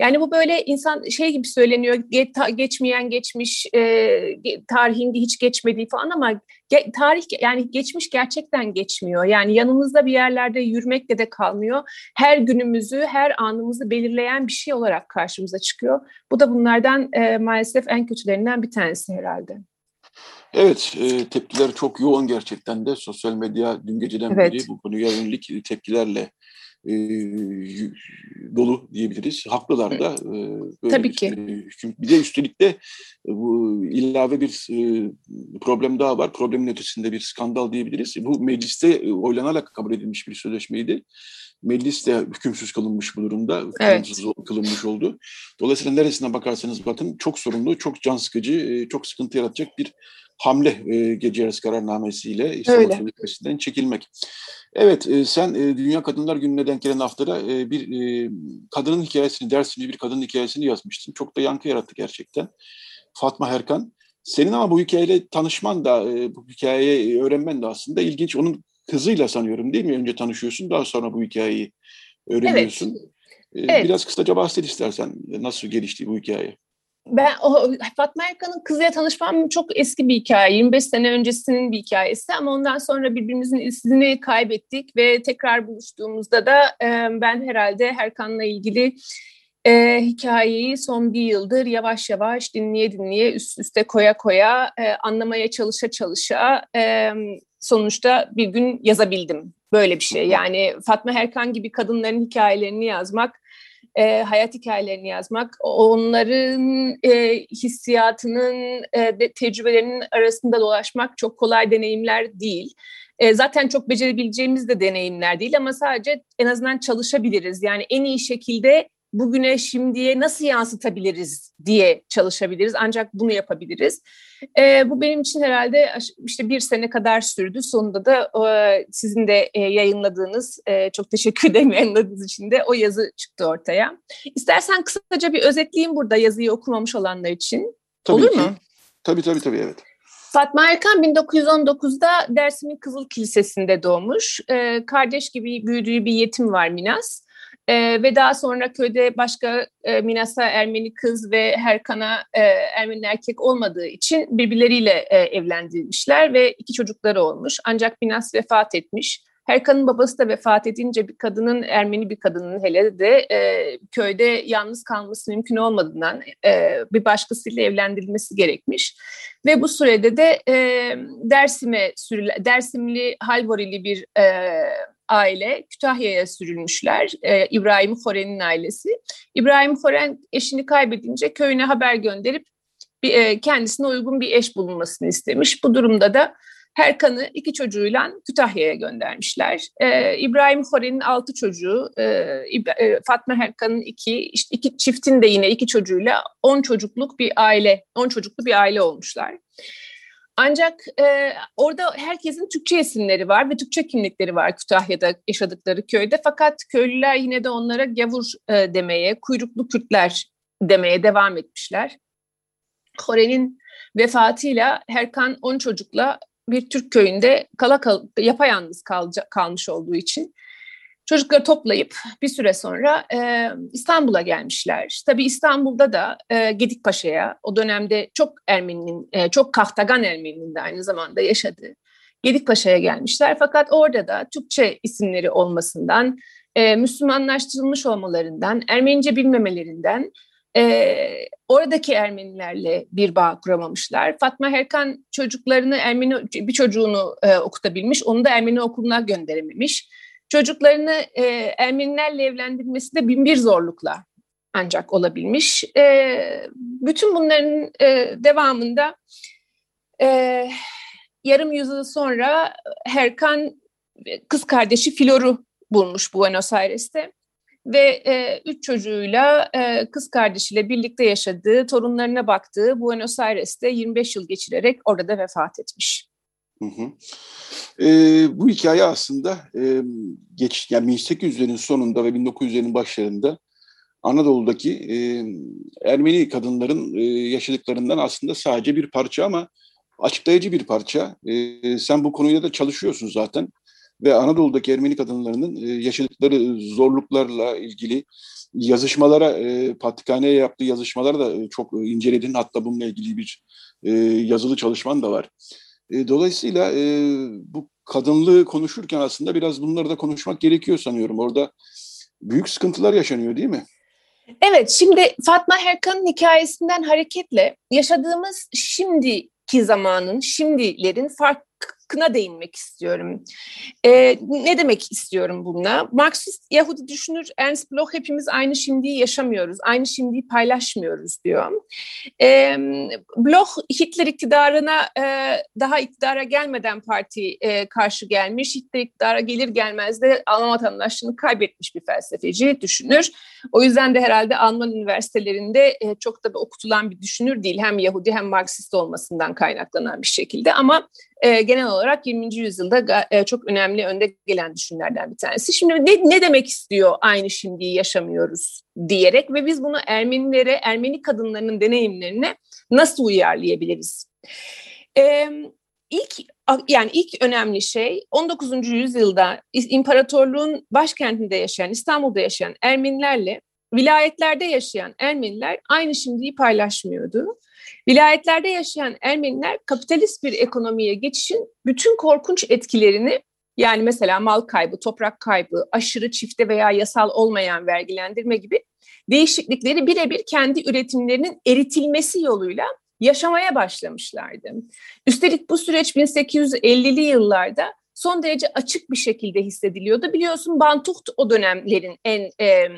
yani bu böyle insan şey gibi söyleniyor, ge- ta- geçmeyen geçmiş, e, hiç geçmediği falan ama ge- tarih yani geçmiş gerçekten geçmiyor. Yani yanımızda bir yerlerde yürümekle de kalmıyor her günümüzü, her anımızı belirleyen bir şey olarak karşımıza çıkıyor. Bu da bunlardan e, maalesef en kötülerinden bir tanesi herhalde. Evet, e, tepkiler çok yoğun gerçekten de. Sosyal medya dün geceden Evet. beri bu konuya yönelik tepkilerle e, dolu diyebiliriz. Haklılar da. e, böyle Tabii bir, ki. e, hüküm- bir de üstelik de e, bu ilave bir e, problem daha var. Problemin ötesinde bir skandal diyebiliriz. Bu mecliste e, oylanarak kabul edilmiş bir sözleşmeydi. Meclis de hükümsüz kılınmış bu durumda. Evet. Hükümsüz kılınmış oldu. Dolayısıyla neresine bakarsanız bakın çok sorunlu, çok can sıkıcı, e, çok sıkıntı yaratacak bir hamle e, gece yarısı kararnamesiyle İstanbul. Sözleşmesi'nden çekilmek. Evet, e, sen e, Dünya Kadınlar Günü'ne denk gelen haftada e, bir e, kadının hikayesini, Dersimli bir kadının hikayesini yazmıştın. Çok da yankı yarattı gerçekten. Fatma Herkan. Senin ama bu hikayeyle tanışman da, bu hikayeyi öğrenmen de aslında ilginç. Onun kızıyla sanıyorum değil mi? Önce tanışıyorsun daha sonra bu hikayeyi öğreniyorsun. Evet. Ee, evet. Biraz kısaca bahset istersen nasıl gelişti bu hikaye. Ben o Fatma Erkan'ın kızıyla tanışmam çok eski bir hikaye. 25 sene öncesinin bir hikayesi ama ondan sonra birbirimizin izini kaybettik ve tekrar buluştuğumuzda da e, ben herhalde Erkan'la ilgili e, hikayeyi son bir yıldır yavaş yavaş dinleye dinleye üst üste koya koya e, anlamaya çalışa çalışa e, sonuçta bir gün yazabildim böyle bir şey. Yani Fatma Erkan gibi kadınların hikayelerini yazmak e, hayat hikayelerini yazmak, onların e, hissiyatının, e, de, tecrübelerinin arasında dolaşmak çok kolay deneyimler değil. E, zaten çok becerebileceğimiz de deneyimler değil ama sadece en azından çalışabiliriz. Yani en iyi şekilde bugüne şimdiye nasıl yansıtabiliriz diye çalışabiliriz. Ancak bunu yapabiliriz. E, bu benim için herhalde işte bir sene kadar sürdü. Sonunda da e, sizin de e, yayınladığınız, e, çok teşekkür ederim yayınladığınız için de o yazı çıktı ortaya. İstersen kısaca bir özetleyeyim burada yazıyı okumamış olanlar için. Tabii Olur ki. mu? Tabii tabii tabii evet. Fatma Erkan 1919'da Dersim'in Kızıl Kilisesi'nde doğmuş. Ee, kardeş gibi büyüdüğü bir yetim var Minas. E, ve daha sonra köyde başka e, Minas'a Ermeni kız ve Herkan'a e, Ermeni erkek olmadığı için birbirleriyle e, evlendirilmişler ve iki çocukları olmuş. Ancak Minas vefat etmiş. Herkan'ın babası da vefat edince bir kadının, Ermeni bir kadının hele de e, köyde yalnız kalması mümkün olmadığından e, bir başkasıyla evlendirilmesi gerekmiş. Ve bu sürede de e, Dersim'e sürüle, Dersimli Halvorili bir e, aile Kütahya'ya sürülmüşler. E, İbrahim Foren'in ailesi. İbrahim Foren eşini kaybedince köyüne haber gönderip bir, e, kendisine uygun bir eş bulunmasını istemiş. Bu durumda da Herkan'ı iki çocuğuyla Kütahya'ya göndermişler. Ee, İbrahim Foren'in altı çocuğu, e, e, Fatma Herkan'ın iki, iki çiftin de yine iki çocuğuyla on çocukluk bir aile, on çocuklu bir aile olmuşlar. Ancak e, orada herkesin Türkçe isimleri var ve Türkçe kimlikleri var Kütahya'da yaşadıkları köyde. Fakat köylüler yine de onlara gavur e, demeye, kuyruklu Kürtler demeye devam etmişler. Kore'nin vefatıyla Herkan 10 çocukla bir Türk köyünde kala kal, yapayalnız kalca, kalmış olduğu için Çocukları toplayıp bir süre sonra e, İstanbul'a gelmişler. Tabii İstanbul'da da e, Gedikpaşa'ya o dönemde çok Ermeninin, e, çok Kahtagan Ermeninin de aynı zamanda yaşadığı Gedikpaşa'ya gelmişler. Fakat orada da Türkçe isimleri olmasından, e, Müslümanlaştırılmış olmalarından, Ermenice bilmemelerinden e, oradaki Ermenilerle bir bağ kuramamışlar. Fatma Herkan çocuklarını Ermeni bir çocuğunu e, okutabilmiş, onu da Ermeni okuluna gönderememiş. Çocuklarını e, Ermenilerle evlendirmesi de binbir zorlukla ancak olabilmiş. E, bütün bunların e, devamında e, yarım yüzyıl sonra Herkan kız kardeşi Flor'u bulmuş Buenos Aires'te ve e, üç çocuğuyla e, kız kardeşiyle birlikte yaşadığı, torunlarına baktığı Buenos Aires'te 25 yıl geçirerek orada vefat etmiş. Hı hı. E, bu hikaye aslında e, geç yani 1800'lerin sonunda ve 1900'lerin başlarında Anadolu'daki e, Ermeni kadınların e, yaşadıklarından aslında sadece bir parça ama açıklayıcı bir parça. E, sen bu konuyla da çalışıyorsun zaten ve Anadolu'daki Ermeni kadınlarının e, yaşadıkları zorluklarla ilgili yazışmalara, e, Patrikhane'ye yaptığı yazışmaları da çok inceledin. Hatta bununla ilgili bir e, yazılı çalışman da var. E, dolayısıyla e, bu kadınlığı konuşurken aslında biraz bunları da konuşmak gerekiyor sanıyorum. Orada büyük sıkıntılar yaşanıyor değil mi? Evet, şimdi Fatma Herkan'ın hikayesinden hareketle yaşadığımız şimdiki zamanın, şimdilerin fark, hakkına değinmek istiyorum. E, ne demek istiyorum bununla? Marksist Yahudi düşünür Ernst Bloch hepimiz aynı şimdiyi yaşamıyoruz, aynı şimdiyi paylaşmıyoruz diyor. E, Bloch Hitler iktidarına e, daha iktidara gelmeden parti e, karşı gelmiş, Hitler iktidara gelir gelmez de Alman vatandaşlığını kaybetmiş bir felsefeci, düşünür. O yüzden de herhalde Alman üniversitelerinde e, çok da okutulan bir düşünür değil. Hem Yahudi hem Marksist olmasından kaynaklanan bir şekilde ama e, genel olarak 20. yüzyılda e, çok önemli önde gelen düşünürlerden bir tanesi. Şimdi ne, ne demek istiyor aynı şimdiyi yaşamıyoruz diyerek ve biz bunu Ermenilere, Ermeni kadınlarının deneyimlerine nasıl uyarlayabiliriz? E, ilk yani ilk önemli şey 19. yüzyılda imparatorluğun başkentinde yaşayan, İstanbul'da yaşayan Ermenilerle vilayetlerde yaşayan Ermeniler aynı şimdiyi paylaşmıyordu. Vilayetlerde yaşayan Ermeniler kapitalist bir ekonomiye geçişin bütün korkunç etkilerini yani mesela mal kaybı, toprak kaybı, aşırı çifte veya yasal olmayan vergilendirme gibi değişiklikleri birebir kendi üretimlerinin eritilmesi yoluyla yaşamaya başlamışlardı. Üstelik bu süreç 1850'li yıllarda son derece açık bir şekilde hissediliyordu. Biliyorsun Bantuht o dönemlerin en e,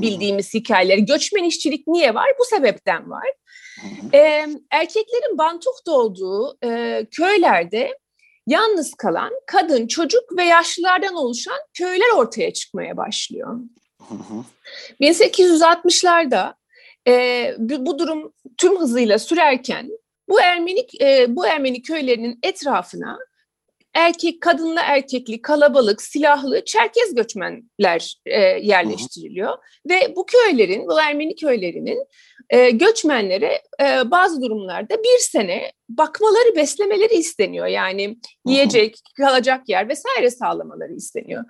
bildiğimiz hikayeleri. Göçmen işçilik niye var? Bu sebepten var. E, erkeklerin Bantuht olduğu e, köylerde yalnız kalan kadın, çocuk ve yaşlılardan oluşan köyler ortaya çıkmaya başlıyor. 1860'larda e, bu durum tüm hızıyla sürerken bu Ermeni e, bu Ermeni köylerinin etrafına erkek, kadınla erkekli, kalabalık, silahlı Çerkez göçmenler e, yerleştiriliyor. Hı hı. Ve bu köylerin, bu Ermeni köylerinin e, göçmenlere e, bazı durumlarda bir sene bakmaları, beslemeleri isteniyor. Yani yiyecek, kalacak yer vesaire sağlamaları isteniyor.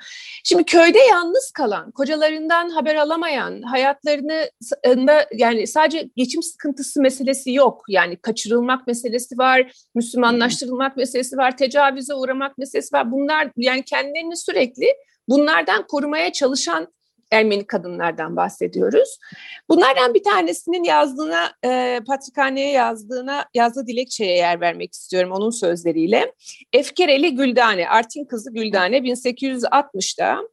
Şimdi köyde yalnız kalan, kocalarından haber alamayan, hayatlarını yani sadece geçim sıkıntısı meselesi yok. Yani kaçırılmak meselesi var, Müslümanlaştırılmak meselesi var, tecavüze uğramak meselesi var. Bunlar yani kendilerini sürekli bunlardan korumaya çalışan Ermeni kadınlardan bahsediyoruz. Bunlardan bir tanesinin yazdığına, e, Patrikhane'ye yazdığına, yazdığı dilekçeye yer vermek istiyorum onun sözleriyle. Efkereli Güldane, Artin kızı Güldane 1860'da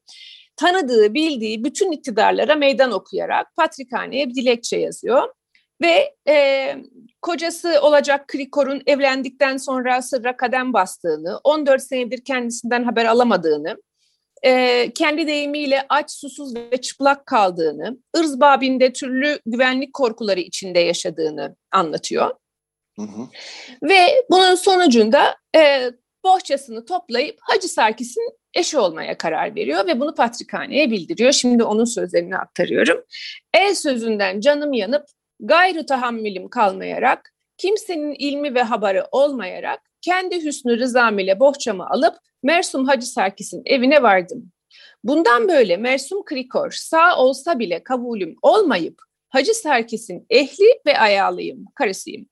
tanıdığı, bildiği bütün iktidarlara meydan okuyarak Patrikhane'ye bir dilekçe yazıyor. Ve e, kocası olacak Krikor'un evlendikten sonra sırra kadem bastığını, 14 senedir kendisinden haber alamadığını, e, kendi deyimiyle aç, susuz ve çıplak kaldığını, ırz babinde türlü güvenlik korkuları içinde yaşadığını anlatıyor. Hı hı. Ve bunun sonucunda e, bohçasını toplayıp Hacı Sarkis'in eşi olmaya karar veriyor ve bunu Patrikhane'ye bildiriyor. Şimdi onun sözlerini aktarıyorum. El sözünden canım yanıp gayrı tahammülüm kalmayarak, kimsenin ilmi ve haberi olmayarak kendi hüsnü rızam ile bohçamı alıp Mersum Hacı Sarkis'in evine vardım. Bundan böyle Mersum Krikor sağ olsa bile kabulüm olmayıp Hacı Sarkis'in ehli ve ayağlıyım, karısıyım.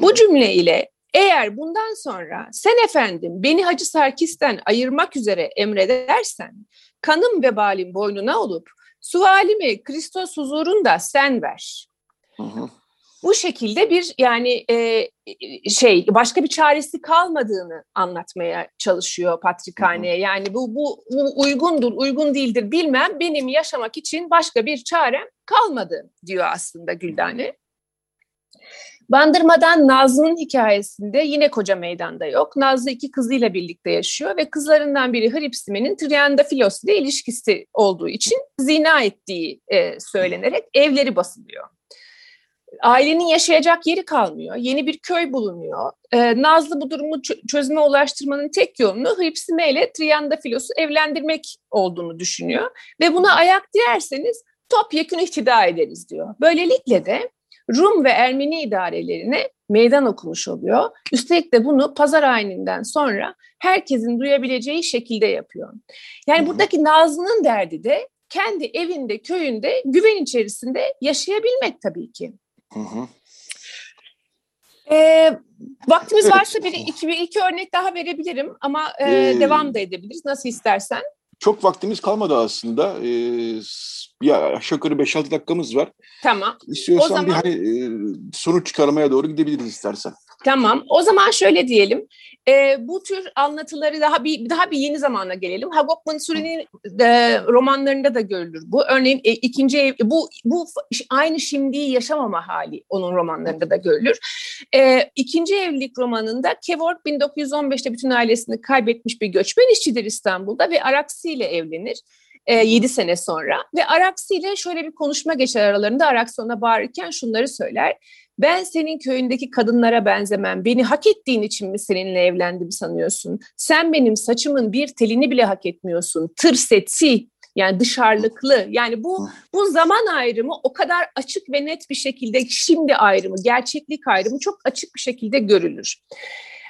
Bu cümle ile eğer bundan sonra sen efendim beni Hacı Sarkis'ten ayırmak üzere emredersen kanım ve balim boynuna olup sualimi Kristos huzurunda sen ver. Hı hı bu şekilde bir yani e, şey başka bir çaresi kalmadığını anlatmaya çalışıyor Patrikhane'ye. Yani bu, bu, bu uygundur, uygun değildir bilmem benim yaşamak için başka bir çarem kalmadı diyor aslında Güldane. Bandırmadan Nazlı'nın hikayesinde yine koca meydanda yok. Nazlı iki kızıyla birlikte yaşıyor ve kızlarından biri Hripsime'nin Triandafilos ile ilişkisi olduğu için zina ettiği e, söylenerek evleri basılıyor ailenin yaşayacak yeri kalmıyor. Yeni bir köy bulunuyor. Ee, Nazlı bu durumu çözüme ulaştırmanın tek yolunu Hıpsime ile Triandafilos'u evlendirmek olduğunu düşünüyor. Ve buna ayak diyerseniz topyekun ihtida ederiz diyor. Böylelikle de Rum ve Ermeni idarelerine meydan okumuş oluyor. Üstelik de bunu pazar ayininden sonra herkesin duyabileceği şekilde yapıyor. Yani buradaki Nazlı'nın derdi de kendi evinde, köyünde, güven içerisinde yaşayabilmek tabii ki. Hı hı. E, vaktimiz evet. varsa bir iki, bir iki örnek daha verebilirim ama e, ee, devam da edebiliriz nasıl istersen. Çok vaktimiz kalmadı aslında. Ee, bir aşağı yukarı 5-6 dakikamız var. Tamam. İstiyorsan o zaman... bir hani, e, sonuç çıkarmaya doğru gidebiliriz istersen. Tamam. O zaman şöyle diyelim. E, bu tür anlatıları daha bir daha bir yeni zamana gelelim. Hagop Mansuri'nin e, romanlarında da görülür bu. Örneğin e, ikinci ev bu bu aynı şimdiyi yaşamama hali onun romanlarında da görülür. E, ikinci evlilik romanında Kevork 1915'te bütün ailesini kaybetmiş bir göçmen işçidir İstanbul'da ve Araksi ile evlenir. 7 e, sene sonra ve Araksi ile şöyle bir konuşma geçer aralarında Araksi ona bağırırken şunları söyler ben senin köyündeki kadınlara benzemem. Beni hak ettiğin için mi seninle evlendim sanıyorsun? Sen benim saçımın bir telini bile hak etmiyorsun. Tırsetsi yani dışarılıklı. Yani bu bu zaman ayrımı o kadar açık ve net bir şekilde şimdi ayrımı, gerçeklik ayrımı çok açık bir şekilde görülür.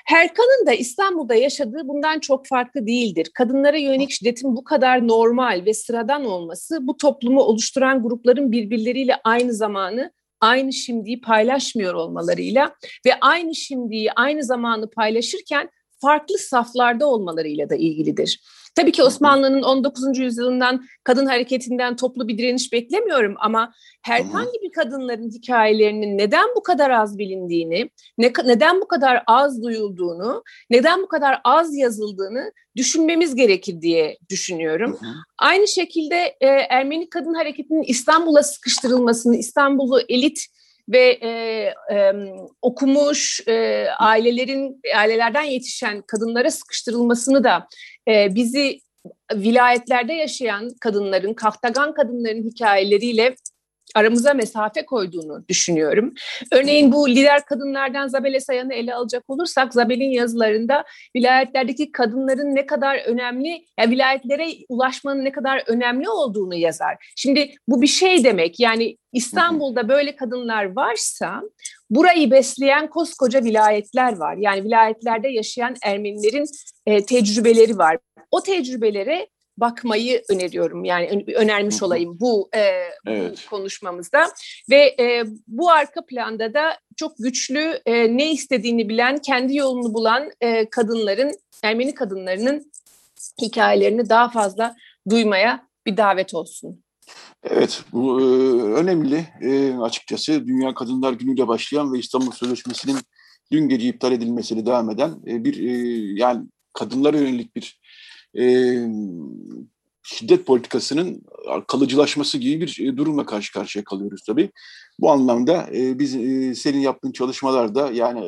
Herkan'ın da İstanbul'da yaşadığı bundan çok farklı değildir. Kadınlara yönelik şiddetin bu kadar normal ve sıradan olması bu toplumu oluşturan grupların birbirleriyle aynı zamanı aynı şimdiyi paylaşmıyor olmalarıyla ve aynı şimdiyi aynı zamanı paylaşırken farklı saflarda olmalarıyla da ilgilidir. Tabii ki Osmanlı'nın 19. yüzyılından kadın hareketinden toplu bir direniş beklemiyorum ama herhangi bir kadınların hikayelerinin neden bu kadar az bilindiğini, ne, neden bu kadar az duyulduğunu, neden bu kadar az yazıldığını düşünmemiz gerekir diye düşünüyorum. Aynı şekilde e, Ermeni kadın hareketinin İstanbul'a sıkıştırılmasını, İstanbul'u elit ve e, e, okumuş e, ailelerin ailelerden yetişen kadınlara sıkıştırılmasını da e, bizi vilayetlerde yaşayan kadınların, kahtagan kadınların hikayeleriyle aramıza mesafe koyduğunu düşünüyorum. Örneğin bu lider kadınlardan Zabele Sayan'ı ele alacak olursak Zabel'in yazılarında vilayetlerdeki kadınların ne kadar önemli, yani vilayetlere ulaşmanın ne kadar önemli olduğunu yazar. Şimdi bu bir şey demek yani İstanbul'da böyle kadınlar varsa burayı besleyen koskoca vilayetler var. Yani vilayetlerde yaşayan Ermenilerin e, tecrübeleri var. O tecrübelere bakmayı öneriyorum. Yani önermiş olayım bu, e, evet. bu konuşmamızda. Ve e, bu arka planda da çok güçlü, e, ne istediğini bilen, kendi yolunu bulan e, kadınların, Ermeni kadınlarının hikayelerini daha fazla duymaya bir davet olsun. Evet, bu e, önemli. E, açıkçası Dünya Kadınlar Günü'yle başlayan ve İstanbul Sözleşmesi'nin dün gece iptal edilmesiyle devam eden e, bir e, yani kadınlara yönelik bir e, şiddet politikasının kalıcılaşması gibi bir e, durumla karşı karşıya kalıyoruz tabii. Bu anlamda e, biz e, senin yaptığın çalışmalarda yani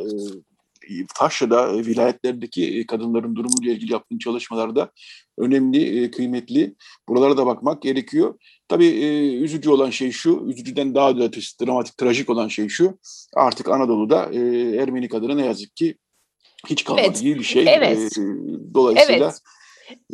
e, Taşra'da, e, vilayetlerdeki kadınların durumuyla ilgili yaptığın çalışmalarda önemli, kıymetli. Buralara da bakmak gerekiyor. Tabii e, üzücü olan şey şu, üzücüden daha da dramatik, trajik olan şey şu. Artık Anadolu'da e, Ermeni kadına ne yazık ki hiç kalmadı evet. gibi bir şey. Evet. E, dolayısıyla evet.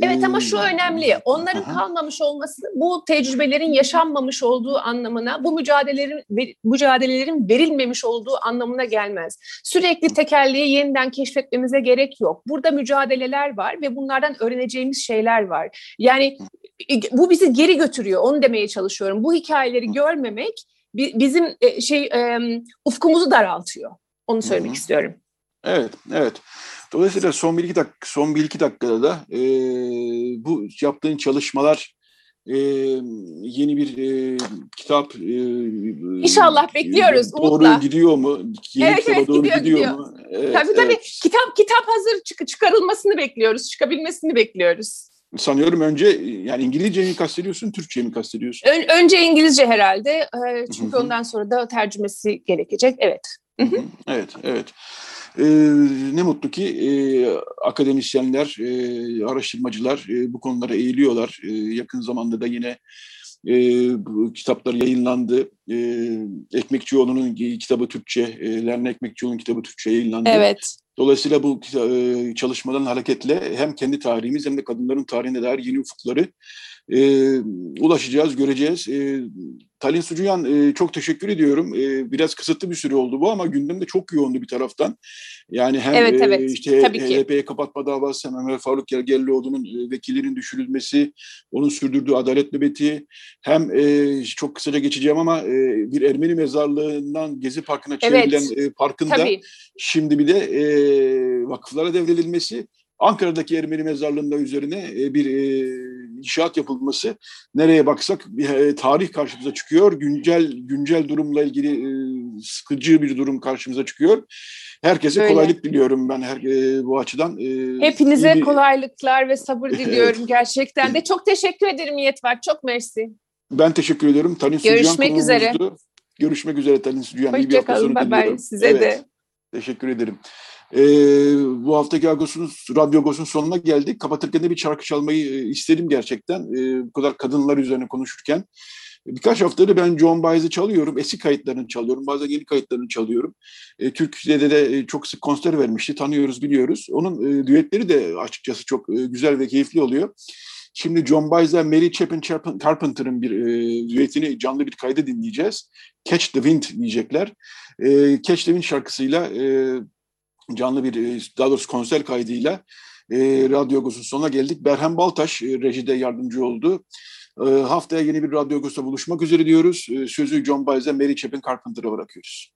Evet ama şu önemli, onların kalmamış olması bu tecrübelerin yaşanmamış olduğu anlamına, bu mücadelelerin mücadelelerin verilmemiş olduğu anlamına gelmez. Sürekli tekerleği yeniden keşfetmemize gerek yok. Burada mücadeleler var ve bunlardan öğreneceğimiz şeyler var. Yani bu bizi geri götürüyor, onu demeye çalışıyorum. Bu hikayeleri görmemek bizim e, şey ufkumuzu daraltıyor. Onu söylemek istiyorum. Evet, evet. Dolayısıyla son bir iki dakika, son bir iki dakikada da e, bu yaptığın çalışmalar e, yeni bir e, kitap e, İnşallah bekliyoruz doğru umutla. gidiyor mu? Yeni evet, evet, doğru gidiyor, gidiyor, gidiyor. mu? Evet, tabii tabii. Evet. Kitap kitap hazır çık çıkarılmasını bekliyoruz. Çıkabilmesini bekliyoruz. Sanıyorum önce yani İngilizce mi kastediyorsun, Türkçe mi kastediyorsun? Ön, önce İngilizce herhalde. Çünkü ondan sonra da tercümesi gerekecek. Evet. evet, evet. E, ne mutlu ki e, akademisyenler, e, araştırmacılar e, bu konulara eğiliyorlar. E, yakın zamanda da yine e, bu kitaplar yayınlandı. E, Ekmekçioğlu'nun kitabı Türkçe, e, Lerna Ekmekçioğlu'nun kitabı Türkçe yayınlandı. Evet. Dolayısıyla bu e, çalışmadan hareketle hem kendi tarihimiz hem de kadınların tarihine dair yeni ufukları e, ulaşacağız, göreceğiz. E, Talin Sucuyan e, çok teşekkür ediyorum. E, biraz kısıtlı bir süre oldu bu ama gündemde çok yoğundu bir taraftan. Yani hem evet, evet. E, işte HDP'ye kapatma davası hem Ömer Faruk Gergerlioğlu'nun e, vekillerinin düşürülmesi, onun sürdürdüğü adalet nöbeti hem e, çok kısaca geçeceğim ama e, bir Ermeni mezarlığından Gezi Parkı'na çevrilen evet. e, parkın da şimdi bir de e, vakıflara devredilmesi Ankara'daki Ermeni mezarlığında üzerine e, bir e, inşaat yapılması nereye baksak e, tarih karşımıza çıkıyor. Güncel güncel durumla ilgili sıkıcı bir durum karşımıza çıkıyor. Herkese Öyle. kolaylık diliyorum ben her bu açıdan. Hepinize bir... kolaylıklar ve sabır diliyorum gerçekten de. Çok teşekkür ederim Yetvar. Çok mersi. Ben teşekkür ederim. Tanin Görüşmek üzere. Görüşmek üzere Tanin Sucuyan. Hoşçakalın. Bye bye. Size evet. de. Teşekkür ederim. Ee, bu haftaki Agos'un, Radyo Agos'un sonuna geldik. Kapatırken de bir şarkı çalmayı e, istedim gerçekten. Ee, bu kadar kadınlar üzerine konuşurken. Birkaç haftadır ben John Baez'i çalıyorum. Eski kayıtlarını çalıyorum. Bazen yeni kayıtlarını çalıyorum. E, Türkiye'de de e, çok sık konser vermişti. Tanıyoruz, biliyoruz. Onun e, düetleri de açıkçası çok e, güzel ve keyifli oluyor. Şimdi John Baez'le Mary Chapin Carpenter'ın bir e, düetini canlı bir kayda dinleyeceğiz. Catch the Wind diyecekler. E, Catch the Wind şarkısıyla e, canlı bir e, daha doğrusu konser kaydıyla e, Radyo Agos'un sonuna geldik. Berhem Baltaş e, rejide yardımcı oldu. E, haftaya yeni bir Radyo Agos'ta buluşmak üzere diyoruz. E, sözü John Baez'e Mary Chapin Carpenter'a bırakıyoruz.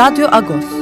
Radyo Agos